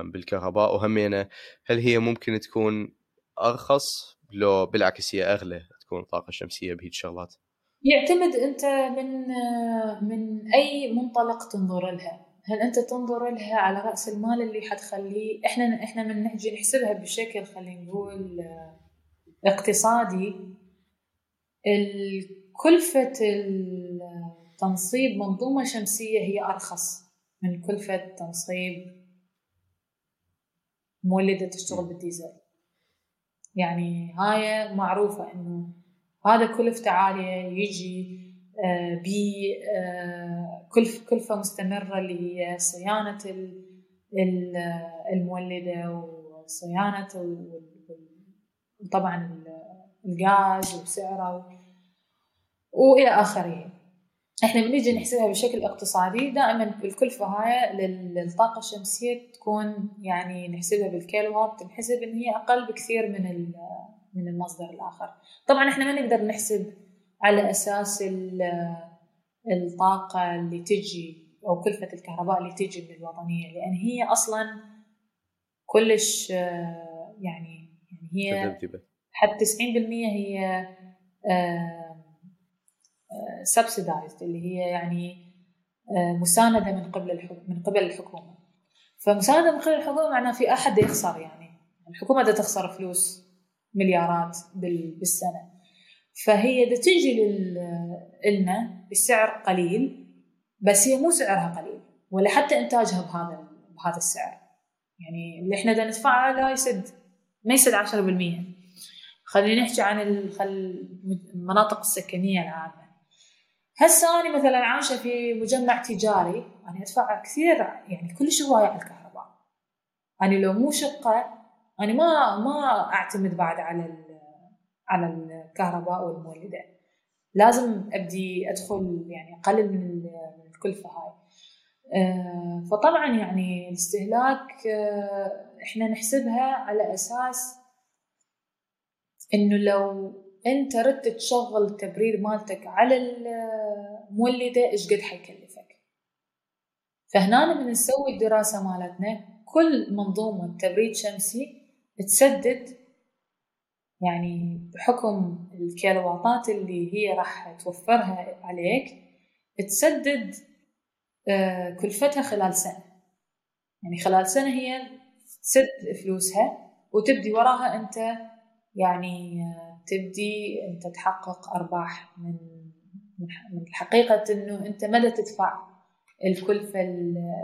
بالكهرباء. وهمينا هل هي ممكن تكون أرخص؟ لو بالعكس هي أغلى تكون الطاقة الشمسية بهيج شغلات يعتمد أنت من من أي منطلق تنظر لها. هل أنت تنظر لها على رأس المال اللي حتخليه إحنا إحنا من نجي نحسبها بشكل خلينا نقول اقتصادي كلفة تنصيب منظومة شمسية هي أرخص من كلفة تنصيب مولدة تشتغل بالديزل. يعني هاي معروفة إنه هذا كلفته عالية يجي آه، كلف كلفة مستمرة اللي هي صيانة المولدة وصيانة وطبعا الغاز وسعره وإلى آخره. إحنا بنيجي نحسبها بشكل اقتصادي. دائما الكلفه هاي للطاقة الشمسية تكون يعني نحسبها بالكيلوات تنحسب إن هي أقل بكثير من من المصدر الآخر. طبعا إحنا ما نقدر نحسب على أساس الطاقة اللي تجي أو كلفة الكهرباء اللي تجي من الوطنيه لأن هي أصلا كلش يعني يعني هي حتى 90% هي سبسيدايزد اللي هي يعني مساندة من قبل من قبل الحكومة. فمساندة من قبل الحكومة معناه في أحد يخسر يعني. الحكومة بدها تخسر فلوس مليارات بالسنة. فهي بدها تجي لنا بسعر قليل بس هي مو سعرها قليل ولا حتى إنتاجها بهذا بهذا السعر. يعني اللي إحنا بدنا ندفعه لا يسد. ما يسد 10% خلينا نحكي عن المناطق السكنية العامة. هسه أنا مثلا عايشة في مجمع تجاري. أنا أدفع كثير يعني كل هواية على الكهرباء. أنا لو مو شقة أنا ما ما أعتمد بعد على على الكهرباء والمولدة. لازم أبدي أدخل يعني أقلل من الكلفة هاي. آه، فطبعا يعني الاستهلاك آه، إحنا نحسبها على أساس إنه لو أنت ردت تشغل التبريد مالتك على المولدة إيش قد حيكلفك؟ فهنا من نسوي الدراسة مالتنا كل منظومة تبريد شمسي تسدد يعني بحكم الكيلواتات اللي هي راح توفرها عليك تسدد آه، كلفتها خلال سنة. يعني خلال سنة هي تسد فلوسها وتبدي وراها أنت يعني تبدي أنت تحقق أرباح من من حقيقة إنه أنت ما تدفع الكلفه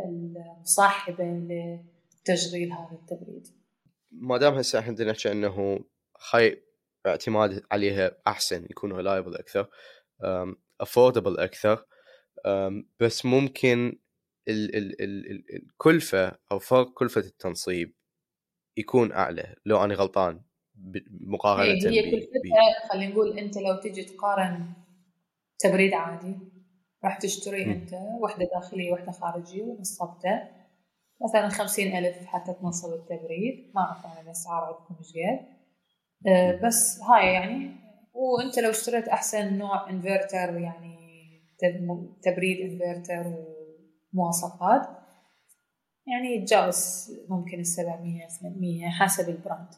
المصاحبة لتشغيل هذا التبريد. ما دام هسه إحنا نحكي إنه هاي اعتماد عليها أحسن يكون reliable أكثر affordable أكثر بس ممكن ال ال ال الكلفه أو فرق كلفة التنصيب يكون أعلى لو أنا غلطان مقارنة هي كلفتها خلينا نقول أنت لو تجي تقارن تبريد عادي راح تشتري مم. أنت وحده داخلية وحده خارجية ونصبته مثلا خمسين ألف حتى تنصب التبريد ما أعرف أنا الأسعار عندكم إيش قد. أه، بس هاي يعني. وأنت لو اشتريت أحسن نوع انفرتر يعني تب- تبريد انفرتر ومواصفات يعني يتجاوز ممكن السبعمية ثمانمية حسب ال brand.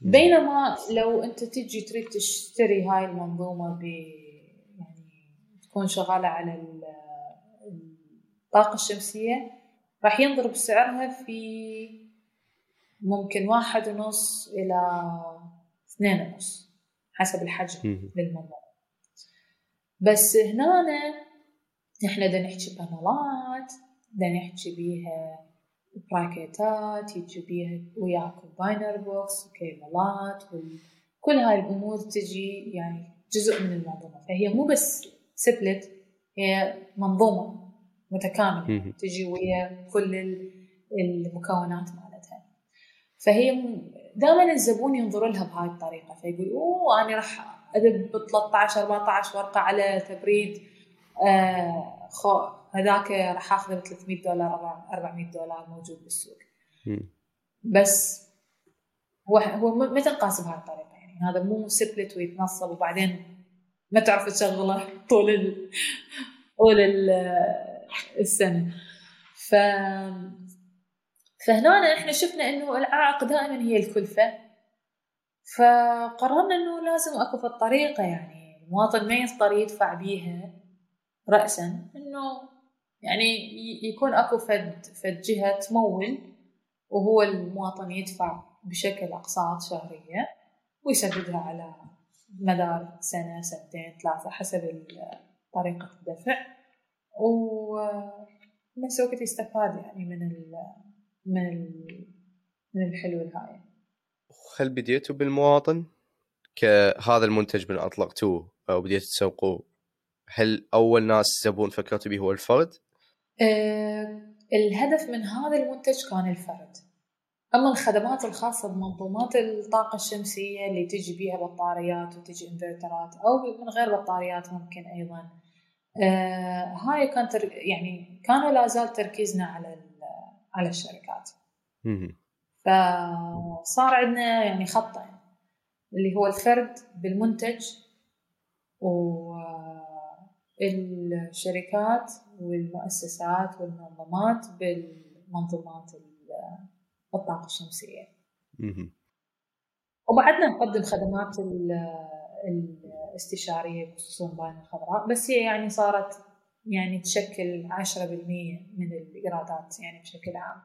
بينما لو أنت تجي تريد تشتري هاي المنظومة ب يعني تكون شغالة على ال- الطاقة الشمسية راح ينضرب سعرها في ممكن واحد ونص إلى اثنين ونص حسب الحجم. للمنظومة. بس هنا إحنا بدنا نحكي بانلات بدنا نحكي بيها bracketات يجي بيها وياها combiner box وكيبلات وكل هاي الأمور تجي يعني جزء من المنظومة فهي مو بس سبلت هي منظومة متكاملة. تجي ويا كل ال- المكونات مالتها فهي دائما الزبون ينظر لها بهاي الطريقة فيقول أوه أنا راح اذب 13 14 ورقة على تبريد خو هذاك راح أخذه ب 300 دولار 400 دولار موجود بالسوق. بس هو هو ما تنقاس بهاي الطريقة يعني هذا مو سبلت ويتنصب وبعدين ما تعرف تشغله طول ال... طول ال... السنة ف فهنا إحنا شفنا إنه العائق دائما هي الكلفة فقررنا إنه لازم أكو في الطريقة يعني المواطن ما يضطر يدفع بيها راسا. إنه يعني يكون أكو فد فد جهة تمول وهو المواطن يدفع بشكل أقساط شهرية ويسددها على مدار سنة سنتين ثلاثة حسب طريقة الدفع. وبنفس الوقت يستفاد يعني من ال من ال من الحلول هاي. هل بديتوا بالمواطن؟ كهذا المنتج من أطلقتوه أو بديتوا تسوقوه؟ هل أول ناس زبون فكرتوا به هو الفرد؟ آه، الهدف من هذا المنتج كان الفرد أما الخدمات الخاصة بمنظومات الطاقة الشمسية اللي تجي بيها بطاريات وتجي انفرترات أو من غير بطاريات ممكن أيضا آه، هاي كان تر... يعني كان ولا زال تركيزنا على. على الشركات. فصار عندنا يعني خطين اللي هو الفرد بالمنتج والشركات والمؤسسات والمنظمات بالمنظومات ال- الطاقة الشمسية. وبعدنا نقدم خدمات ال- الاستشارية بخصوص المباني الخضراء بس هي يعني صارت يعني تشكل 10% من الإيرادات يعني بشكل عام.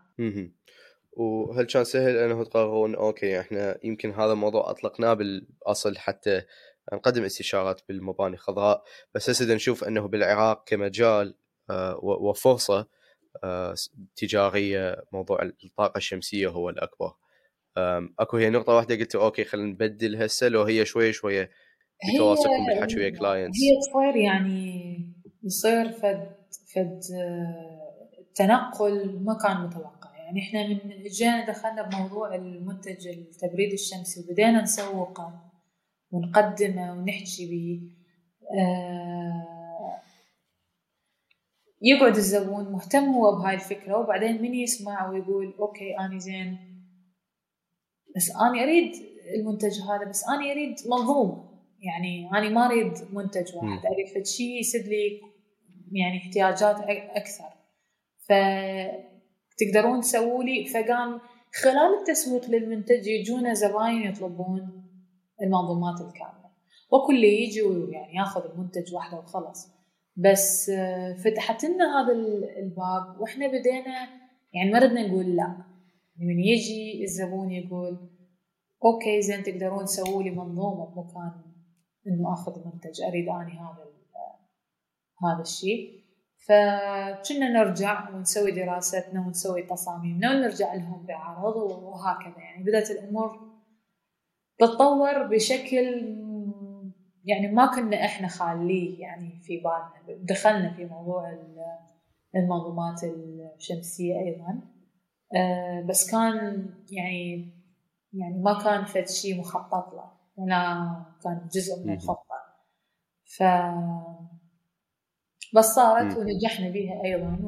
وهل كان سهل أنه تقررون okay إحنا يمكن هذا الموضوع أطلقناه بالأصل حتى نقدم استشارات بالمباني الخضراء بس هسه نشوف إنه بالعراق كمجال آه، وفرصة آه، تجارية موضوع الطاقة الشمسية هو الأكبر. أكو هي نقطة واحدة قلت okay خلينا نبدل هسه لو هي شوية شوية هي بتواصلكم بالحكي ويا clients هي تصير يعني يصير فد فد تنقل ما كان متوقع. يعني إحنا من جينا دخلنا بموضوع المنتج التبريد الشمسي وبدينا نسوقه. ونقدمه ونحكي به آه، يقعد الزبون مهتم هو بهاي الفكرة وبعدين من يسمع ويقول أوكي أني زين بس أني أريد المنتج هذا بس أني أريد منظومة يعني أنا ما أريد منتج. واحد أريد فد شيء يسد لي يعني احتياجات أكثر فتقدرون تسووا لي فقام خلال التسويق للمنتج يجونا زباين يطلبون المنظومات الكاملة. وكل يجي ويعني ياخذ المنتج واحدة وخلص بس آه، فتحت لنا هذا ال- الباب وإحنا بدينا يعني ما ردنا نقول لا. من يجي الزبون يقول أوكي زين تقدرون تسووا لي منظومة بمكان إنه أخذ منتج أريد أني هذا هذا الشيء. فكنا نرجع ونسوي دراستنا ونسوي تصاميمنا ونرجع لهم بعرض وهكذا. يعني بدأت الأمور تتطور بشكل يعني ما كنا إحنا خاليه يعني في بالنا. دخلنا في موضوع ال- المنظومات الشمسية أيضا. آه، بس كان يعني يعني ما كان فد شيء مخطط له. ولا كان جزء من مهم. الخطة. ف بس صارت ونجحنا بها أيضا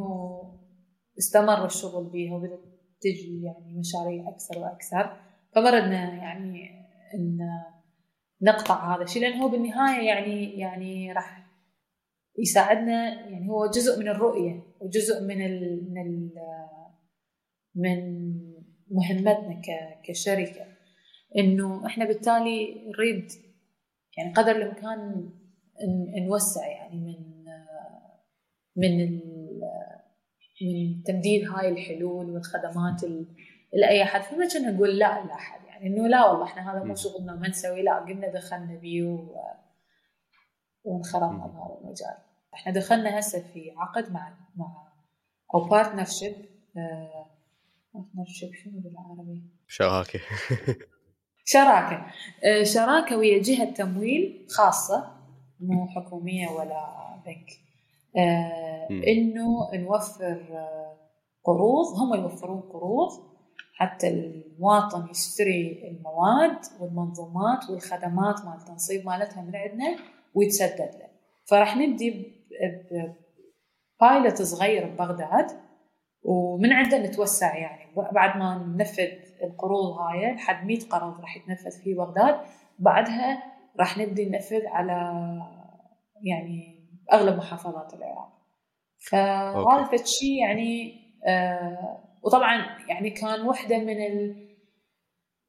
واستمر الشغل بها وبدت تجي يعني مشاريع أكثر وأكثر. فمردنا يعني إن نقطع هذا الشيء لأن هو بالنهاية يعني يعني راح يساعدنا. يعني هو جزء من الرؤية وجزء من ال من ال من مهمتنا كشركة. إنه إحنا بالتالي نريد يعني قدر الإمكان نوسع يعني من من من تمديد هاي الحلول والخدمات لأي أحد. فما كنا نقول لا لأحد. إنه لا والله إحنا هذا مو شغلنا ما نسوي لا قمنا دخلنا بيه و... وانخرطنا بهذا المجال. إحنا دخلنا هسه في عقد مع مع أو partnership partnership شنو بالعربي؟ شراكة. شراكة. آه، شراكة ويا جهة تمويل خاصة مو حكومية ولا بنك. آه، إنه نوفر آه، قروض هم يوفرون قروض حتى المواطن يشتري المواد والمنظومات والخدمات مال التنصيب مالتها من عندنا ويتسدد له. فراح نبدي بايلوت صغير ببغداد ومن عنده نتوسع يعني. بعد ما ننفذ القروض هاي لحد 100 قرض راح يتنفذ في بغداد. بعدها راح نبدي ننفذ على يعني أغلب محافظات العراق. فهذا الشيء يعني آه وطبعا يعني كان واحدة من ال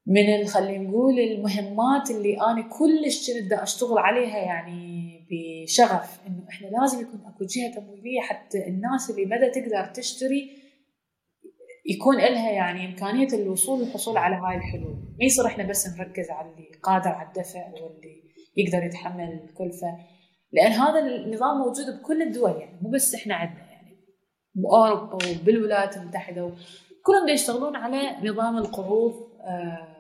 من ال خلينا نقول المهمات اللي أنا كلش كنت أشتغل عليها يعني بشغف إنه إحنا لازم يكون أكو جهة تمويلية حتى الناس اللي بدها تقدر تشتري يكون لها يعني إمكانية الوصول والحصول على هاي الحلول، ما يصير إحنا بس نركز على اللي قادر على الدفع واللي يقدر يتحمل الكلفة، لأن هذا النظام موجود بكل الدول يعني مو بس إحنا عندنا. بأوروبا وبالولايات المتحدة كلهم يشتغلون على نظام القروض آه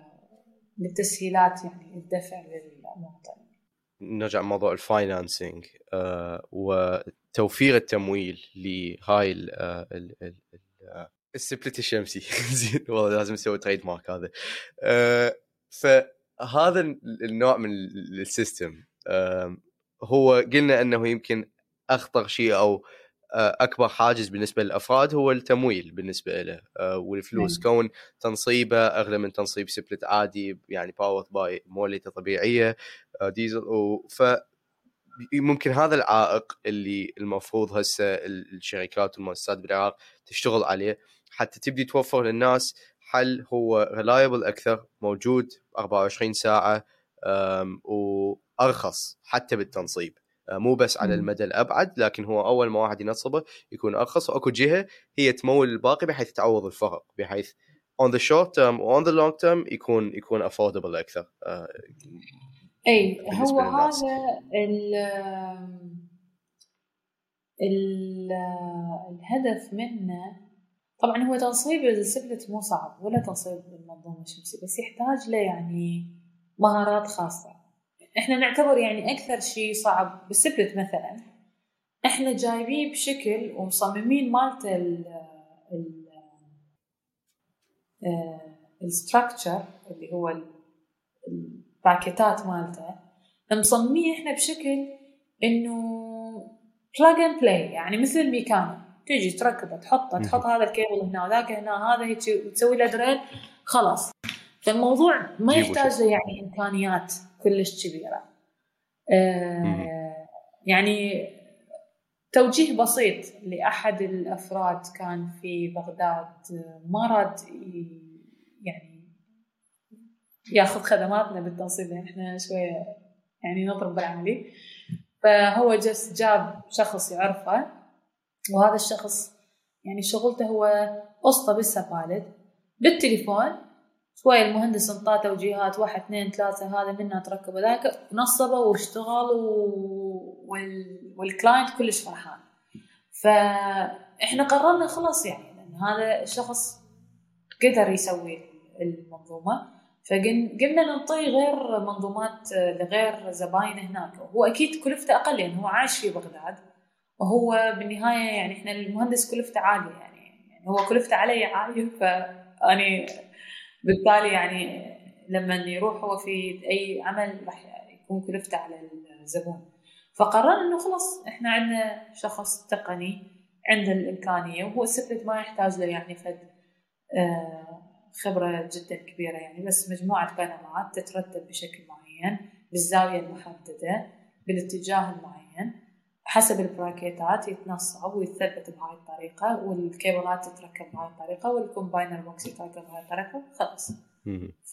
للتسهيلات يعني الدفع للمواطن. نرجع لموضوع ال financing آه وتوفير التمويل لهاي السبلت الشمسي زين والله لازم نسوي trademark هذا آه فهذا النوع من ال system آه هو قلنا إنه يمكن أخطر شيء أو أكبر حاجز بالنسبة للأفراد هو التمويل بالنسبة له والفلوس نعم. كون تنصيبه أغلى من تنصيب سبلت عادي يعني باور باي مولتة طبيعية ديزل ف ممكن هذا العائق اللي المفروض هسه الشركات والمؤسسات بالعراق تشتغل عليه حتى تبدي توفر للناس حل هو ريلايبل أكثر موجود 24 ساعة وأرخص حتى بالتنصيب آه، مو بس على المدى الأبعد لكن هو أول ما واحد ينصبه يكون أرخص وأكو جهة هي تمول الباقي بحيث تعوض الفرق بحيث on the short term و on the long term يكون يكون affordable أكثر آه، أي هو هذا ال ال الهدف منه. طبعا هو تنصيب السبلت مو صعب ولا تنصيب المنظومه الشمسية بس يحتاج له يعني مهارات خاصة. إحنا نعتبر يعني أكثر شيء صعب بالسبلت مثلا. إحنا جايبيه بشكل ومصممين مالته ال ال ال structure اللي هو ال bracketات مالته. مصمميه إحنا بشكل إنه plug and play يعني مثل ميكانو تيجي تركبه تحطه تحط هذا الكيبل هنا وذاك هنا هذا هيك وتسوي له drill خلاص. فالموضوع ما يحتاج له يعني إمكانيات. كلش كبيرة. آه يعني توجيه بسيط لأحد الأفراد كان في بغداد ما راد يعني ياخذ خدماتنا بالتنصيب لأن إحنا شوية يعني نضرب بالعملي. فهو جس جاب شخص يعرفه وهذا الشخص يعني شغلته هو قسطه بالسبالت بالتليفون شوي المهندس انطاه توجيهات واحد اثنين ثلاثة هذا منا تركب ذاك نصبه واشتغل و... وال... والكلاينت كلش فرحان. فإحنا قررنا خلاص يعني لأن هذا الشخص قدر يسوي المنظومة. فقمنا نعطيه غير منظومات لغير زباين هناك. هو أكيد كلفته أقل لأن هو عايش في بغداد. وهو بالنهاية يعني إحنا المهندس كلفته عالية يعني, يعني هو كلفته علي عالية. فأني بالتالي يعني لما يروح هو في أي عمل راح يكون كلفته على الزبون. فقررنا إنه خلاص إحنا عندنا شخص تقني عنده الإمكانية وهو سبلت ما يحتاج له يعني فد آه، خبرة جدا كبيرة يعني بس مجموعة panel ات تترتب بشكل معين بالزاوية المحددة بالاتجاه المعين. حسب ال bracket ات يتنصب ويتثبت بهاي الطريقة والكيبلات تتركب بهاي الطريقة وال combiner box يتركب بهاي الطريقة خلاص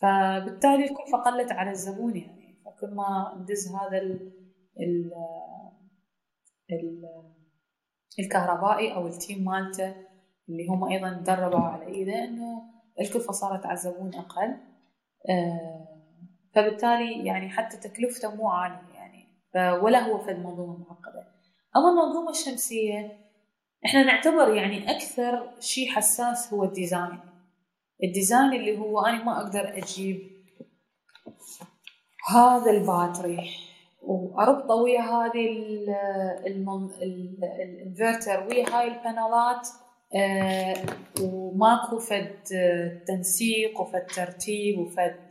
فبالتالي الكلفة قلت على الزبون يعني. فكل ما ندز هذا ال ال ال الكهربائي أو ال team مالته اللي هم أيضا تدربوا على إيده إنه الكلفة صارت على الزبون أقل. آه، فبالتالي يعني حتى تكلفته مو عالية يعني. ولا هو فد منظومة معقدة. أما المنظومة الشمسية. إحنا نعتبر يعني أكثر شيء حساس هو ال design. ال design اللي هو أنا ما أقدر أجيب هذا ال battery واربطه ويا هذه الانفرتر ويا هاي ال panel ات آه وماكو فد تنسيق وفد ترتيب وفد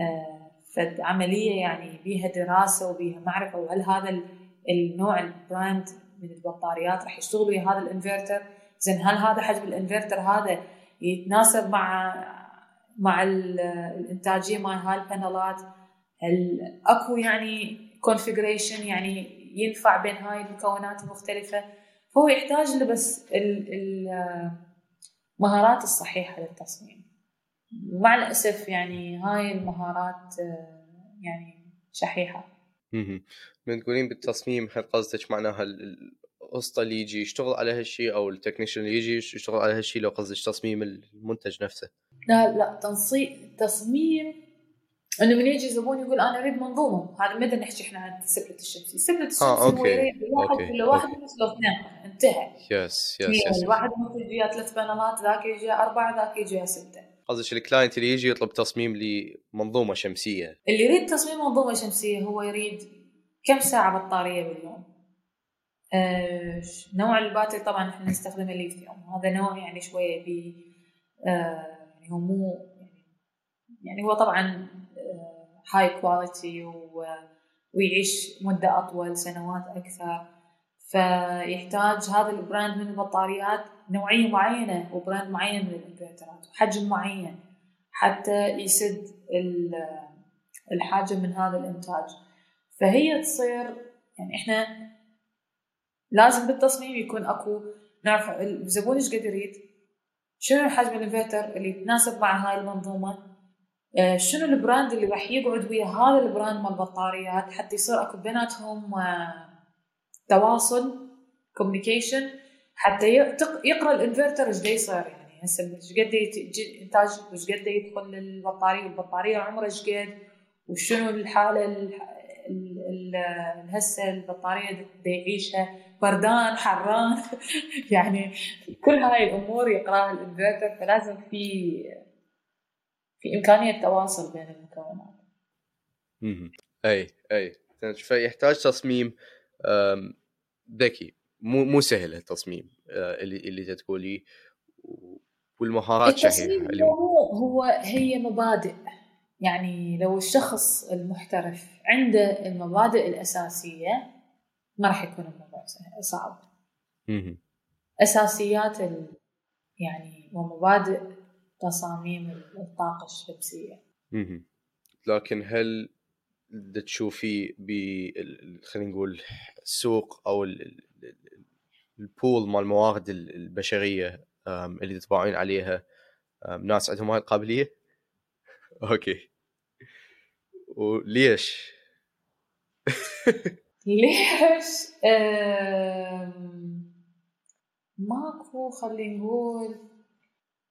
آه فد عملية يعني بيها دراسة وبيها معرفة. وهل هذا النوع ال brand من البطاريات راح يشتغل ويا هذا الانفرتر زين هل هذا حجم الانفرتر هذا يتناسب مع مع الإنتاجية مال هاي ال panel ات هل أكو يعني configuration يعني ينفع بين هاي المكونات المختلفة؟ فهو يحتاج له بس المهارات الصحيحة للتصميم. مع الأسف يعني هاي المهارات يعني شحيحة. من تقولين بالتصميم هل قصدك معناها القصد اللي يجي يشتغل على هالشيء أو ال technician اللي يجي يشتغل على هالشيء لو قصدك تصميم المنتج نفسه. لا لا تنصيب تصميم إنه من يجي زبون يقول أنا أريد منظومة. هذا متى نحكي إحنا عن ال split الشمسي ال split الشمسي آه، okay. هو يريد واحد ولا واحد ونص لو اثنين. انتهى. yes yes yes واحد ونص يجي ثلاث panel ات ذاك يجي أربعة ذاك يجي ستة. قصدك ال client اللي يجي يطلب تصميم لمنظومة شمسية. اللي يريد تصميم منظومة شمسية هو يريد كم ساعة بطارية باليوم. آه نوع ال battery طبعا إحنا نستخدم الليثيوم هذا نوع يعني شوية بي آه يعني هو مو يعني, هو طبعا هاي quality ويعيش مدة أطول سنوات أكثر. فيحتاج هذا ال brand من البطاريات نوعية معينة و brand معين من الانفرترات وحجم معين حتى يسد الحاجة من هذا الإنتاج. فهي تصير يعني إحنا لازم بالتصميم يكون أكو نعرف الزبون إيش قد يريد شنو حجم الإنفرتر اللي يتناسب مع هاي المنظومة آه، شنو ال brand اللي راح يقعد ويا هذا ال brand مال البطاريات حتى يصير أكو بيناتهم آه، تواصل communication حتى يقرأ الانفرتر إيش يصير. يعني هسه إيش قد إنتاج إيش قد يدخل البطارية والبطاريه عمرها إيش قد؟ وشنو الحالة هسه البطارية يعيشها بردان حران. يعني كل هاي الأمور يقرأها الانفرتر. فلازم في في إمكانية التواصل بين المكونات. أي أي. فيحتاج تصميم. ذكي. مو مو سهل التصميم آه، اللي اللي تقولي. والمهارات شهيره اللي هو هو هي مبادئ. يعني لو الشخص المحترف عنده المبادئ الأساسية ما راح يكون الموضوع صعب. أساسيات يعني ومبادئ تصاميم الطاقة الشمسية لكن هل تشوفي ب خلينا نقول السوق أو البول مال الموارد البشرية اللي تتباعين عليها ناس عندهم هاي القابلية؟ أوكي وليش؟ ليش؟ ماكو خلينا نقول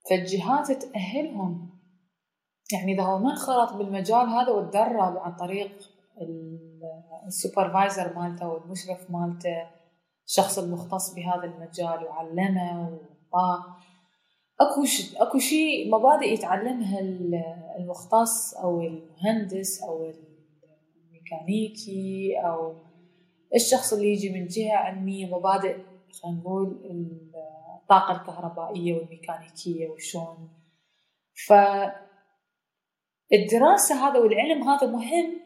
فالجهات تأهلهم يعني إذا هو ما انخرط بالمجال هذا وتدرب عن طريق السوبرفايزر مالته والمشرف مالته الشخص المختص بهذا المجال وعلمه وطاه أكو. أكو شيء مبادئ يتعلمها المختص أو المهندس أو الميكانيكي أو الشخص اللي يجي من جهة علمية مبادئ خلينا نقول الطاقة الكهربائية والميكانيكية وشون فالدراسة هذا والعلم هذا مهم.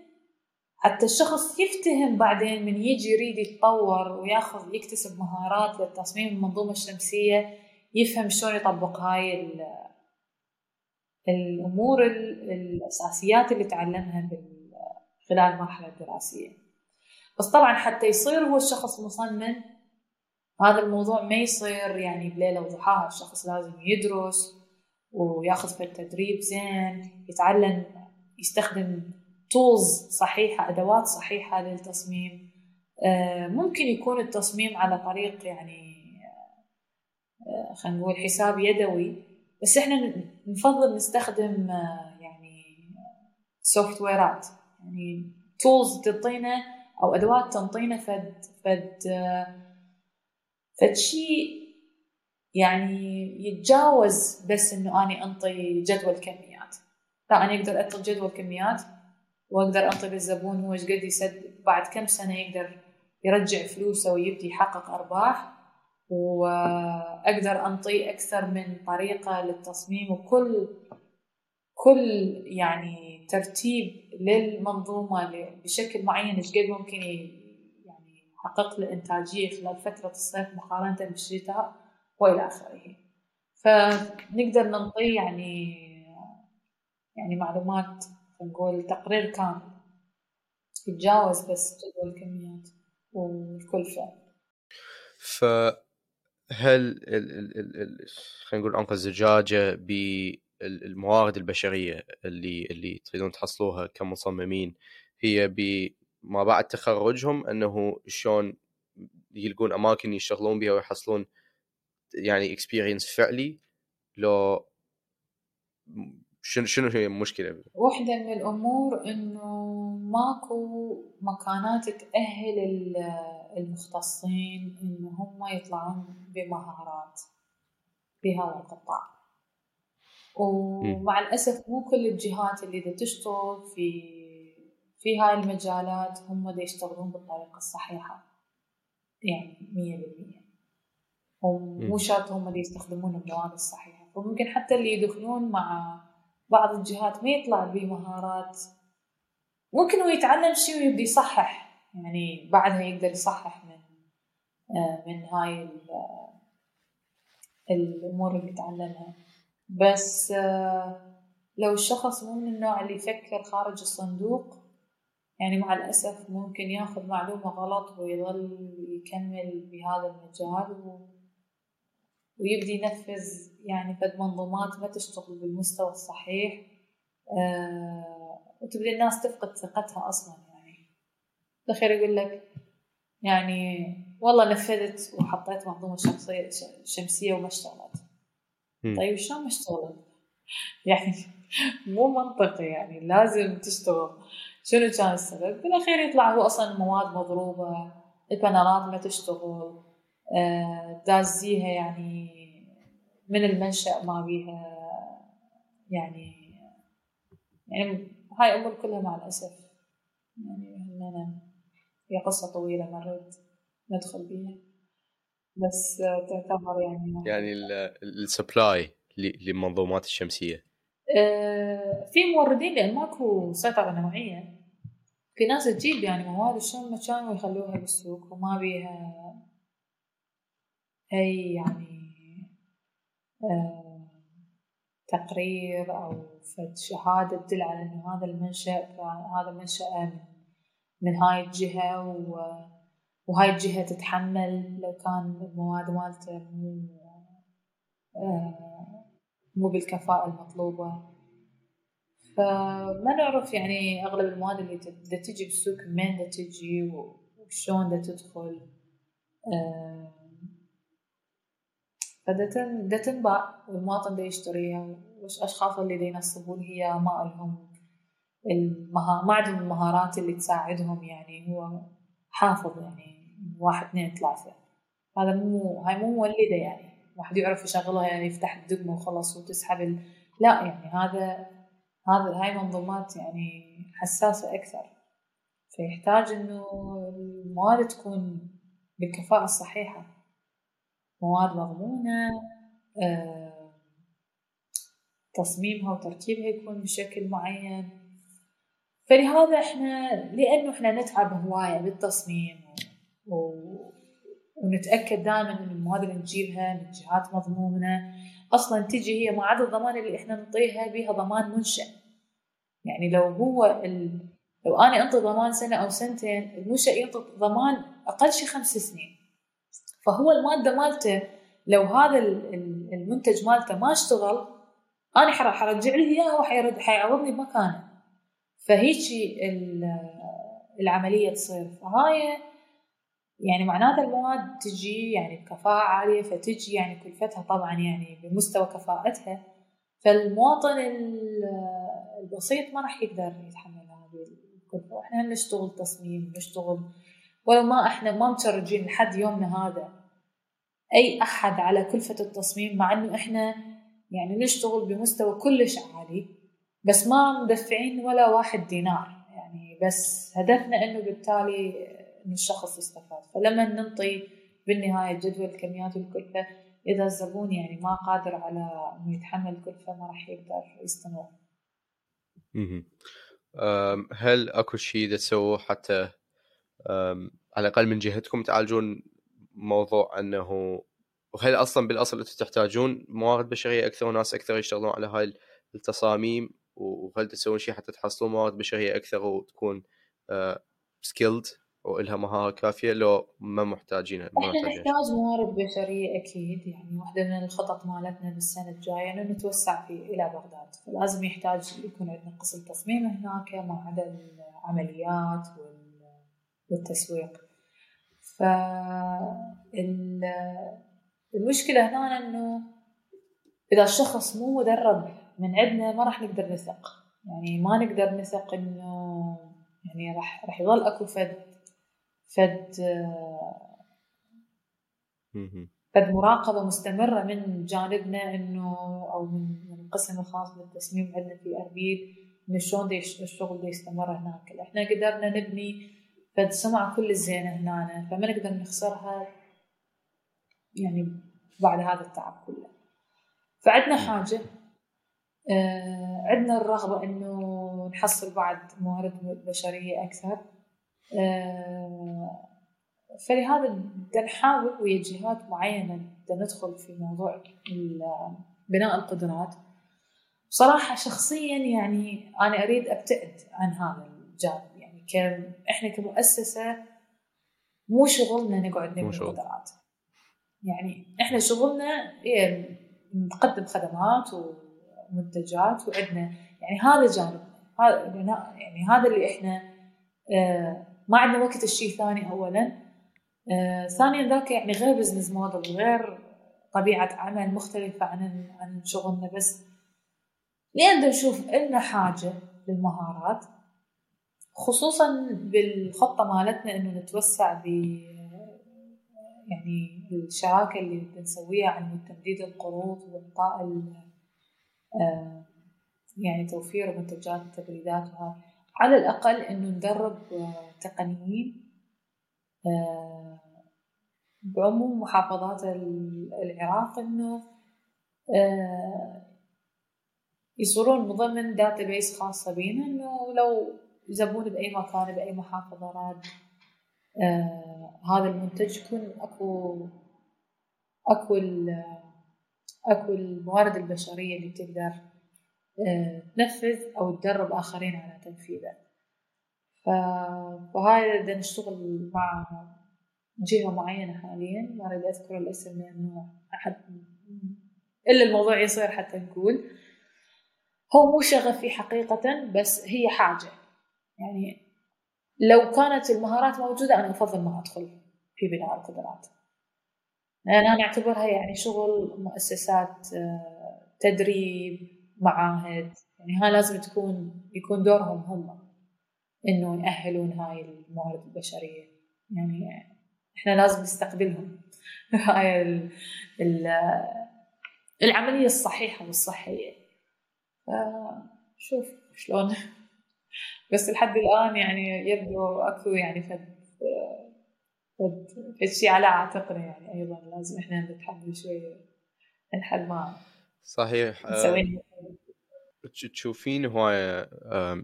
حتى الشخص يفتهم بعدين من يجي يريد يتطور وياخذ يكتسب مهارات للتصميم المنظومة الشمسية يفهم شلون يطبق هاي الأمور الأساسيات اللي تعلمها خلال المرحلة الدراسية. بس طبعا حتى يصير هو الشخص مصمم هذا الموضوع ما يصير يعني بليلة وضحاها الشخص لازم يدرس وياخذ في التدريب زين يتعلم يستخدم tools صحيحة أدوات صحيحة للتصميم. آه، ممكن يكون التصميم على طريق يعني آه، خلينا نقول حساب يدوي. بس إحنا نفضل نستخدم آه، يعني software ات يعني tools تعطينا أو أدوات تنطينا فد فد فد شيء يعني يتجاوز بس إنه أني أنطي جدول كميات. لا أنا أقدر اعطي جدول كميات وأقدر أنطي للزبون هو إيش قد يسد بعد كم سنة يقدر يرجع فلوسه ويبدي يحقق أرباح وأقدر أنطي أكثر من طريقة للتصميم وكل كل يعني ترتيب للمنظومة بشكل معين إيش قد ممكن يعني يحقق له إنتاجية خلال فترة الصيف مقارنة بالشتاء. والى اخره فنقدر نعطي يعني يعني معلومات نقول تقرير كامل. يتجاوز بس جدول الكميات والكلفة فهل ال ال ال ال خلينا نقول عمق الزجاجة بالموارد البشرية اللي اللي تريدون تحصلوها كمصممين هي بما بعد تخرجهم إنه شلون يلقون أماكن يشتغلون بها ويحصلون يعني اكسبيرينس فعلي لو شنو شنو هي المشكلة؟ واحدة من الأمور إنه ماكو مكانات تأهل المختصين ان هم يطلعون بمهارات بهذا القطاع ومع الأسف مو كل الجهات اللي دا تشتغل في في هاي المجالات هم دا يشتغلون بالطريقة الصحيحة. يعني مية بالمية. ومو شرط هم اللي يستخدمون المواد الصحيحة. فممكن حتى اللي يدخلون مع بعض الجهات ما يطلع بمهارات. ممكن هو يتعلم شيء ويبدي يصحح. يعني بعدها يقدر يصحح من آه، من هاي الأمور اللي تعلمها. بس آه، لو الشخص مو من النوع اللي يفكر خارج الصندوق يعني مع الأسف ممكن ياخذ معلومة غلط ويظل يكمل بهذا المجال. ويبدي ينفذ يعني فد منظومات ما تشتغل بالمستوى الصحيح آه وتبدأ الناس تفقد ثقتها أصلا يعني الأخير يقول لك يعني والله نفذت وحطيت منظومة شخصية شمسية وما اشتغلت طيب شلون ما اشتغلت؟ يعني مو منطقي يعني لازم تشتغل شنو كان السبب؟ بالأخير يطلع هو أصلا المواد مضروبة البانرات ما تشتغل آه، دازيها يعني من المنشأ ما بيها يعني يعني هاي أمور كلها مع الأسف. يعني هنا هي قصة طويلة مريت ندخل بيها. بس تعتبر يعني يعني السبلاي للمنظومات الشمسية. آه، في موردين لأن ماكو سيطرة نوعية. في ناس تجيب يعني مواد ما كانوا يخلوها بالسوق وما بيها أي يعني تقرير أو فد شهادة تدل على إنه هذا المنشأ هذا منشأ من, من هاي الجهة وهاي الجهة تتحمل لو كان المواد مالته مو آه، مو بالكفاءة المطلوبة. فما نعرف يعني أغلب المواد اللي تجي بالسوق من تجي وشلون دا تدخل فدا تنباع والمواطن دا يشتريها والأشخاص اللي دا ينصبون هي ما لهم المها... ما عندهم المهارات اللي تساعدهم يعني. هو حافظ يعني واحد اثنين ثلاثة. هذا مو هاي مو مولدة يعني. واحد يعرف يشغلها يعني يفتح الدقمة وخلص وتسحب ال... لا يعني هذا هذا هاي منظومات يعني حساسة أكثر. فيحتاج إنه المواد تكون بالكفاءة الصحيحة. مواد مضمونة آه، تصميمها وتركيبها يكون بشكل معين. فلهذا إحنا لأنه إحنا نتعب هواية بالتصميم و... ونتأكد دائما إن المواد اللي نجيبها من جهات مضمونة أصلا تجي هي مع الضمان اللي إحنا نعطيها بها ضمان منشأ. يعني لو هو ال... لو أنا أنطي ضمان سنة أو سنتين المنشأ يعطي ضمان أقل شيء خمس سنين. فهو المادة مالته لو هذا المنتج مالته ما اشتغل أنا حرجع له اياه وحيرد حيعوضني بمكانه. فهيجي العملية تصير. فهاي يعني معناته المواد تجي يعني بكفاءة عالية فتجي يعني كلفتها طبعا يعني بمستوى كفاءتها. فالمواطن البسيط ما راح يقدر يتحمل هذه الكلفة. وإحنا نشتغل تصميم نشتغل ولو ما إحنا ما متشرجين لحد يومنا هذا أي أحد على كلفة التصميم مع إنه إحنا يعني نشتغل بمستوى كلش عالي بس ما مدفعين ولا واحد دينار. يعني بس هدفنا إنه بالتالي ان الشخص يستفاد. فلما ننطي بالنهاية جدول الكميات والكلفة إذا الزبون يعني ما قادر على إنه يتحمل الكلفة ما راح يقدر يستمر. هل أكو شيء تسووه حتى على الأقل من جهتكم تعالجون موضوع أنه وهل أصلا بالأصل أنتم تحتاجون موارد بشرية أكثر وناس أكثر يشتغلون على هاي التصاميم؟ وهل تسوون شيء حتى تحصلون موارد بشرية أكثر وتكون سكيلد وإلها مهارة كافية لو ما محتاجين إحنا نحتاج موارد بشرية أكيد يعني واحدة من الخطط مالتنا بالسنه الجاية إنه نتوسع في إلى بغداد. فلازم يحتاج يكون عندنا قسم تصميم هناك ما عدا العمليات والتسويق. ف المشكلة هنا إنه إذا الشخص مو مدرب من عندنا ما راح نقدر نثق. يعني ما نقدر نثق إنه يعني راح راح يظل أكو فد فد فد مراقبة مستمرة من جانبنا إنه أو من القسم الخاص بالتصميم عندنا في أربيل إنه شلون الشغل يستمر هناك. إحنا قدرنا نبني فد سمعة كل الزينة هنا فما نقدر نخسرها؟ يعني بعد هذا التعب كله. فعندنا حاجة آه عندنا الرغبة إنه نحصل بعد موارد بشرية أكثر. آه فلهذا نحاول ويا جهات معينة ندخل في موضوع بناء القدرات. بصراحة شخصيا يعني أنا أريد أبتعد عن هذا الجانب. ك... إحنا كمؤسسة مو شغلنا نقعد نبني قدرات يعني إحنا شغلنا إيه نقدم خدمات ومنتجات وعندنا. يعني هذا جانبنا. هذا يعني هذا اللي إحنا آه ما عندنا وقت الشيء الثاني اولا. آه ثانيا ذاك يعني غير بزنس موديل غير طبيعة عمل مختلفة عن عن شغلنا بس. لأن نشوف إلنا حاجة للمهارات خصوصا بالخطة مالتنا إنه نتوسع ب يعني الشراكة اللي بنسويها عن تمديد القروض وإعطاء آه، يعني توفير منتجات التبريدات وهاي على الأقل إنه ندرب آه، تقنيين آه، بعموم محافظات العراق إنه يصيرون مضمن داتابيس خاصة بينا إنه لو زبون بأي مكان بأي محافظة راد آه هذا المنتج يكون أكو أكو أكو الموارد البشرية اللي تقدر آه تنفذ أو تدرب آخرين على تنفيذه. فهاي بدنا نشتغل مع جهة معينة حاليا ما أريد أذكر الاسم لأنه أحد إلا الموضوع يصير حتى نقول. هو مو شغفي حقيقة بس هي حاجة. يعني لو كانت المهارات موجودة أنا أفضل ما أدخل في بناء القدرات. لأن أنا أعتبرها يعني شغل مؤسسات آه، تدريب معاهد. يعني هاي لازم تكون يكون دورهم هم إنه يأهلون هاي الموارد البشرية. يعني إحنا لازم نستقبلهم. هاي ال ال العملية الصحيحة والصحية. شوف شلون. بس لحد الآن يعني يبدو أكو يعني فد فد شيء على عاتقنا يعني أيضا لازم إحنا نتحمل شوية لحد ما صحيح نسوي. تشوفين هواية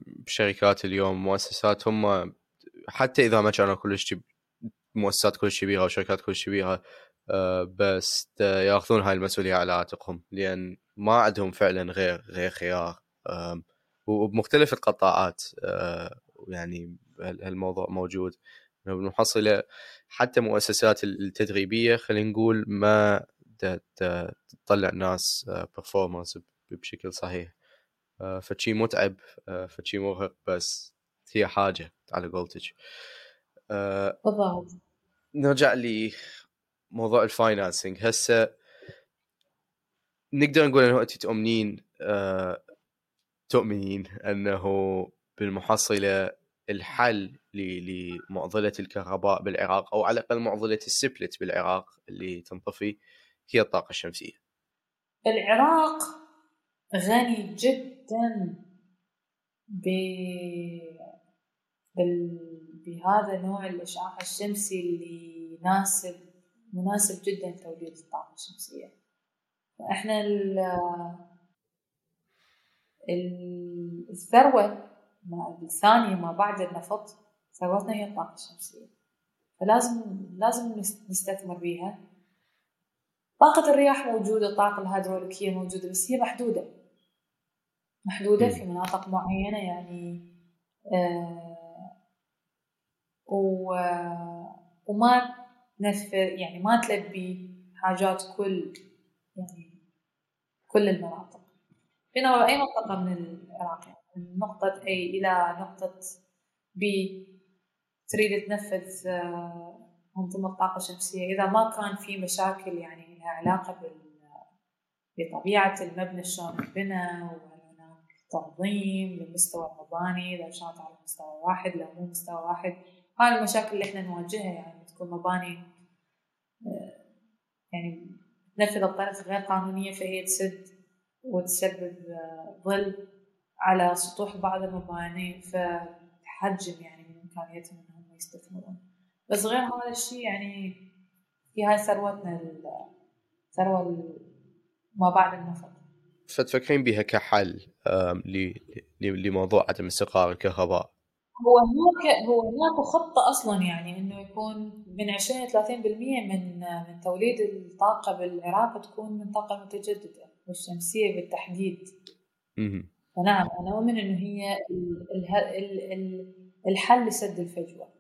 بشركات اليوم مؤسسات هم حتى إذا ما كانوا كلش مؤسسات كلش كبيرة وشركات كلش كبيرة آه، بس ياخذون هاي المسؤولية على عاتقهم لأن ما عندهم فعلا غير غير خيار وبمختلف القطاعات آه، يعني هالموضوع موجود. بالمحصله حتى مؤسسات التدريبية خلينا نقول ما تطلع ناس performance بشكل صحيح. فشي متعب فشي مرهق بس هي حاجة على قولتك. بالضبط. نرجع لي موضوع ال financing هسه نقدر نقول إنه انت تؤمنين تؤمنين أنه بالمحصلة الحل لمعضلة الكهرباء بالعراق أو على الأقل معضلة السبلت بالعراق اللي تنطفي هي الطاقة الشمسية. العراق غني جدا ب بهذا نوع الإشعاع الشمسي اللي يناسب مناسب جدا لتوليد الطاقة الشمسية. فإحنا الثروة الثانية ما بعد النفط ثروتنا هي الطاقة الشمسية. فلازم لازم نستثمر بيها. طاقة الرياح موجودة الطاقة الهيدروليكية موجودة بس هي محدودة. محدودة في مناطق معينة يعني آه و وما نفذ يعني ما تلبي حاجات كل يعني كل المناطق. بينما أي منطقة من العراق يعني من نقطة A إلى نقطة B. تريد تنفذ آه، منظومة طاقة شمسية إذا ما كان في مشاكل يعني لها علاقة بطبيعة المبنى شلون انبنى وهل هناك تنظيم لمستوى المباني إذا كانت على مستوى واحد لو مو مستوى واحد. هاي المشاكل اللي إحنا نواجهها يعني تكون مباني آه، يعني تنفذ بطريقة غير قانونية فهي تسد وتسبب ظل على سطوح بعض المباني فتحجم يعني من إمكانيتهم إنهم يستثمرون. بس غير هذا الشيء يعني في هاي ثروتنا الثروة ما بعد النفط. فتفكرين بها كحل لموضوع عدم استقرار الكهرباء؟ هو هناك هو هناك خطة أصلا يعني إنه يكون من 20 ل 30% من من توليد الطاقة بالعراق تكون من طاقة متجددة. والشمسية بالتحديد. فنعم أنا أؤمن إنه هي الحل لسد الفجوة.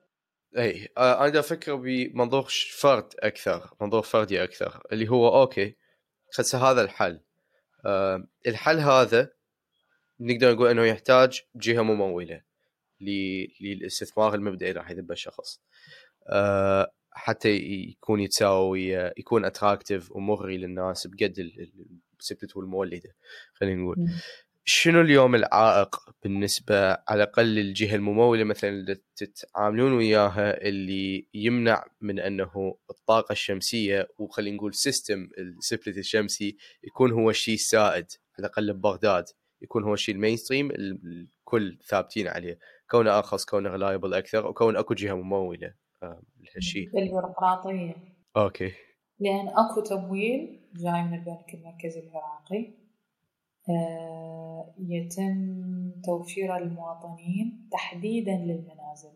اي أنا أفكر بمنظور فرد أكثر منظور فردي أكثر اللي هو okay هسه هذا الحل أه الحل هذا نقدر نقول إنه يحتاج جهة ممولة للاستثمار المبدئي راح يذبه الشخص أه حتى يكون يتساوي يكون attractive ومغري للناس بقد السحبة والمولدة خلينا نقول. شنو اليوم العائق بالنسبة على الأقل للجهة الممولة مثلا اللي تتعاملون وياها اللي يمنع من أنه الطاقة الشمسية وخلينا نقول system ال split الشمسي يكون هو الشيء السائد على الأقل ببغداد يكون هو الشيء ال mainstream الكل ثابتين عليه. كونه أرخص كونه reliable أكثر وكون أكو جهة ممولة آه، لهالشيء البيروقراطيه okay. لأن أكو تمويل جاي من البنك المركزي العراقي آه، يتم توفيره للمواطنين تحديدا للمنازل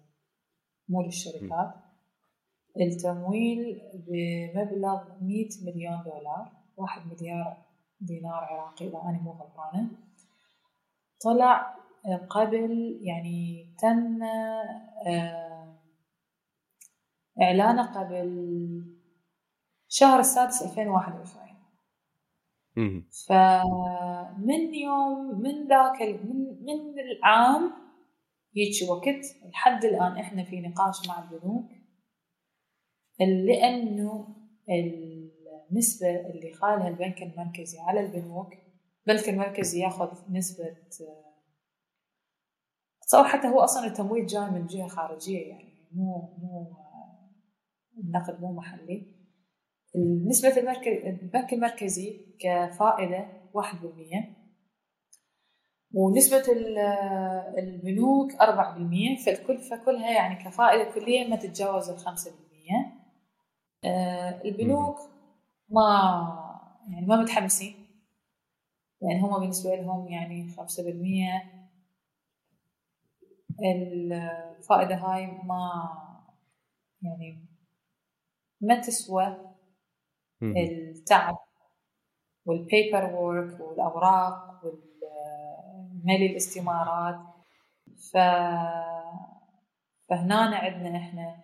مو للشركات. التمويل بمبلغ 100 مليون دولار واحد مليار دينار عراقي إذا أنا مو غلطانة. طلع قبل يعني تم آه، إعلانه قبل شهر السادس 2021 فمن يوم من ذاك من, من العام هيك وقت لحد الآن إحنا في نقاش مع البنوك لأنه النسبة اللي خالها البنك المركزي على البنوك البنك المركزي ياخذ نسبة تصور حتى هو أصلا التمويل جاي من جهة خارجية يعني مو مو النقد مو محلي. نسبة البنك المركزي كفائدة واحد بالمية. ونسبة البنوك أربعة بالمية. فالكل فكلها يعني كفائدة كلية ما تتجاوز الخمسة بالمية. آه، البنوك ما يعني ما متحمسين. يعني هم بالنسبة لهم يعني خمسة بالمية. الفائدة هاي ما يعني ما تسوى التعب وال paperwork والأوراق وملي الاستمارات. ف فهنا عندنا إحنا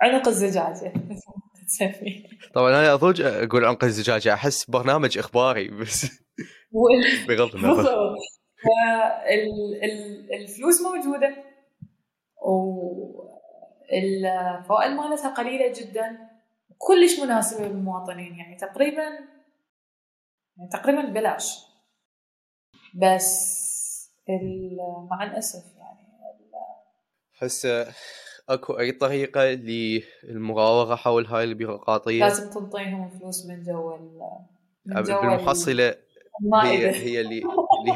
عنق الزجاجة. طبعا أنا أضوج أقول عنق الزجاجة أحس برنامج إخباري بس بغض النظر. الفلوس موجودة والفوائد مالتها قليلة جدا. كلش مناسبة للمواطنين يعني تقريبا يعني تقريبا ببلاش بس مع الأسف يعني احس أكو أي طريقة للمراوغه حول هاي البيروقراطية؟ لازم تنطيهم فلوس من جو من جو بالمحصلة هي هي اللي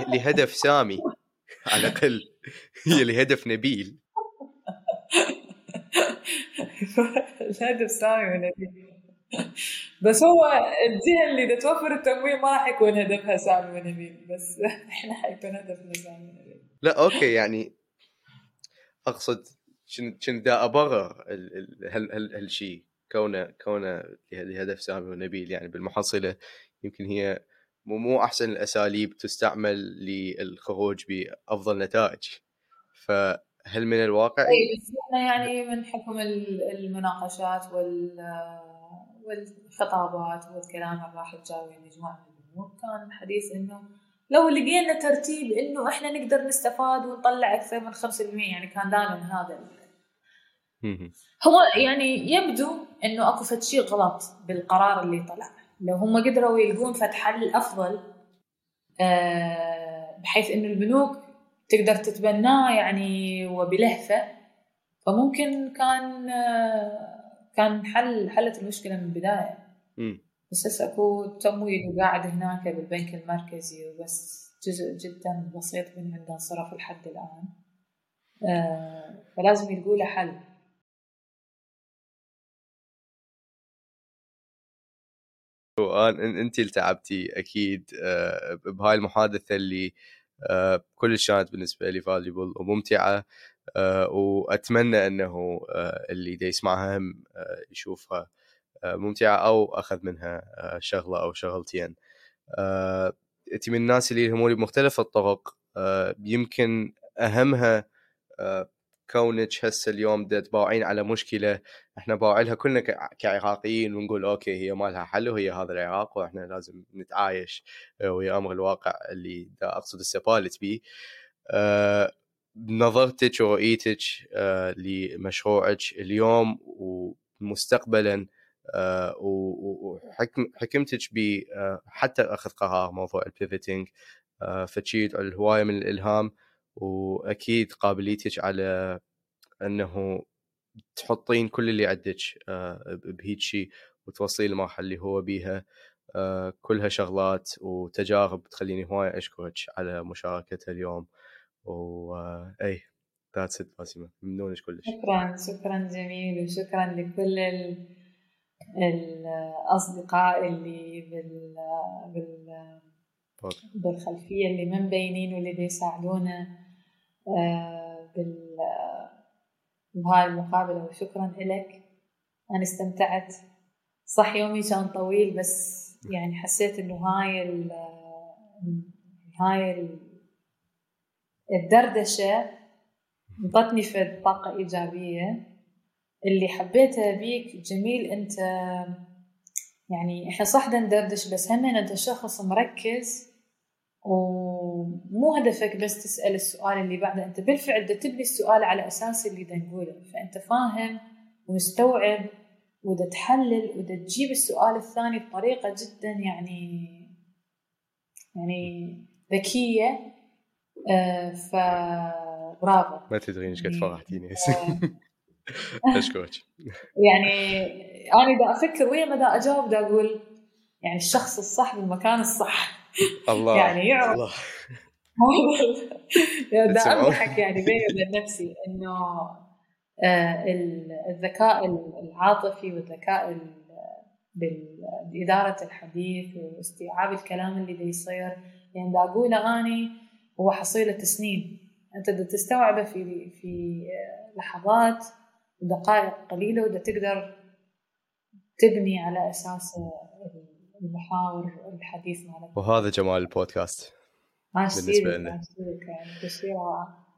لهدف سامي على الأقل. هي لهدف نبيل. الهدف سامي ونبيل بس هو الجهة اللي توفر التمويل ما راح يكون هدفها سامي ونبيل بس إحنا حيكون هدفنا سامي ونبيل لا أوكي يعني أقصد كنت دا ابرر هالشيء كونه كونه لهدف سامي ونبيل يعني بالمحصلة يمكن هي مو مو أحسن الأساليب تستعمل للخروج بأفضل نتائج. فهل من الواقع؟ اي بس إحنا يعني من حكم المناقشات وال والخطابات والكلام اللي راح تجاوي مجموعة من الأمور كان الحديث إنه لو لقينا ترتيب إنه إحنا نقدر نستفاد ونطلع أكثر من 5% يعني كان دائما هذا هو يعني يبدو إنه أكو فد شيء غلط بالقرار اللي طلع. لو هم قدروا يلقون فتح حل أفضل آه، بحيث إنه البنوك تقدر تتبناه يعني وبلهفة. فممكن كان كان حل حلت المشكلة من البداية. بس هسه أكو تمويل وقاعد هناك بالبنك المركزي وبس جزء جدا بسيط من عنده صرف لحد الآن. آه، فلازم يلقوا له حل وان انت اللي تعبتي أكيد آه، بهاي المحادثة اللي آه، كلش كانت بالنسبة لي valuable وممتعة آه، وأتمنى إنه اللي دا يسمعها هم يشوفها ممتعة أو أخذ منها شغلة أو شغلتين. انت من الناس اللي يهموني بمختلف الطرق يمكن أهمها كونك هسه اليوم تباوعين على مشكلة إحنا باوعينها كلنا كعراقيين ونقول okay هي ما لها حل وهي هذا العراق وإحنا لازم نتعايش آه، ويا أمر الواقع اللي دا أقصد استقالت به أه نظرتك ورؤيتك أه لمشروعك اليوم ومستقبلا أه وحكمتك ب أه حتى أخذ قرار موضوع البيفتنج أه فتشيد الهواية من الإلهام. وأكيد قابليتك على أنه تحطين كل اللي عندك آه، بهيك شيء وتوصلين المرحله اللي هو بيها. آه، كلها شغلات وتجارب تخليني هواي أشكرك على مشاركتها اليوم. و yeah that's it باسمة. ممنونك كلش. شكرا شكرا جميل وشكرا لكل ال... الأصدقاء اللي بال بال بالخلفية اللي ما مبينين واللي بيساعدونا. بهاي المقابلة وشكرا لك. أنا استمتعت. صح يومي كان طويل بس يعني حسيت إنه هاي ال هاي الدردشة انطتني في طاقة إيجابية. اللي حبيته بيك جميل أنت يعني إحنا صح ندردش بس هم أنت شخص مركز ومو هدفك بس تسأل السؤال اللي بعده. أنت بالفعل بدك تبني السؤال على أساس اللي دا نقوله فأنت فاهم ومستوعب ودا تحلل ودا تجيب السؤال الثاني بطريقة جدا يعني يعني ذكية. آه ف برافو. ما تدرين إيش قد يعني، فرحتيني. آه. أشكرك. يعني أنا دا أفكر ويا ما دا أجاوب دا أقول يعني الشخص الصح بالمكان الصح. الله يعني يعرف الله. ده أضحك يعني بيني وبين نفسي إنه آه، الذكاء العاطفي والذكاء بإدارة الحديث واستيعاب الكلام اللي دي يصير. يعني دا أقوله أني هو حصيلة سنين أنت دا تستوعبه في في لحظات ودقائق قليلة ودا تقدر تبني على أساس المحاور الحديث مالك. وهذا جمال البودكاست بالنسبة لنا.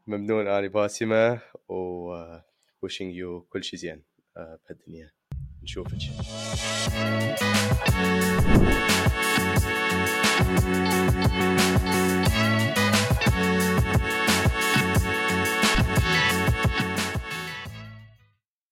ممنون أنا باسمة و wishing you كل شيء زين آه، بهالدنيا. نشوفك. Thank you.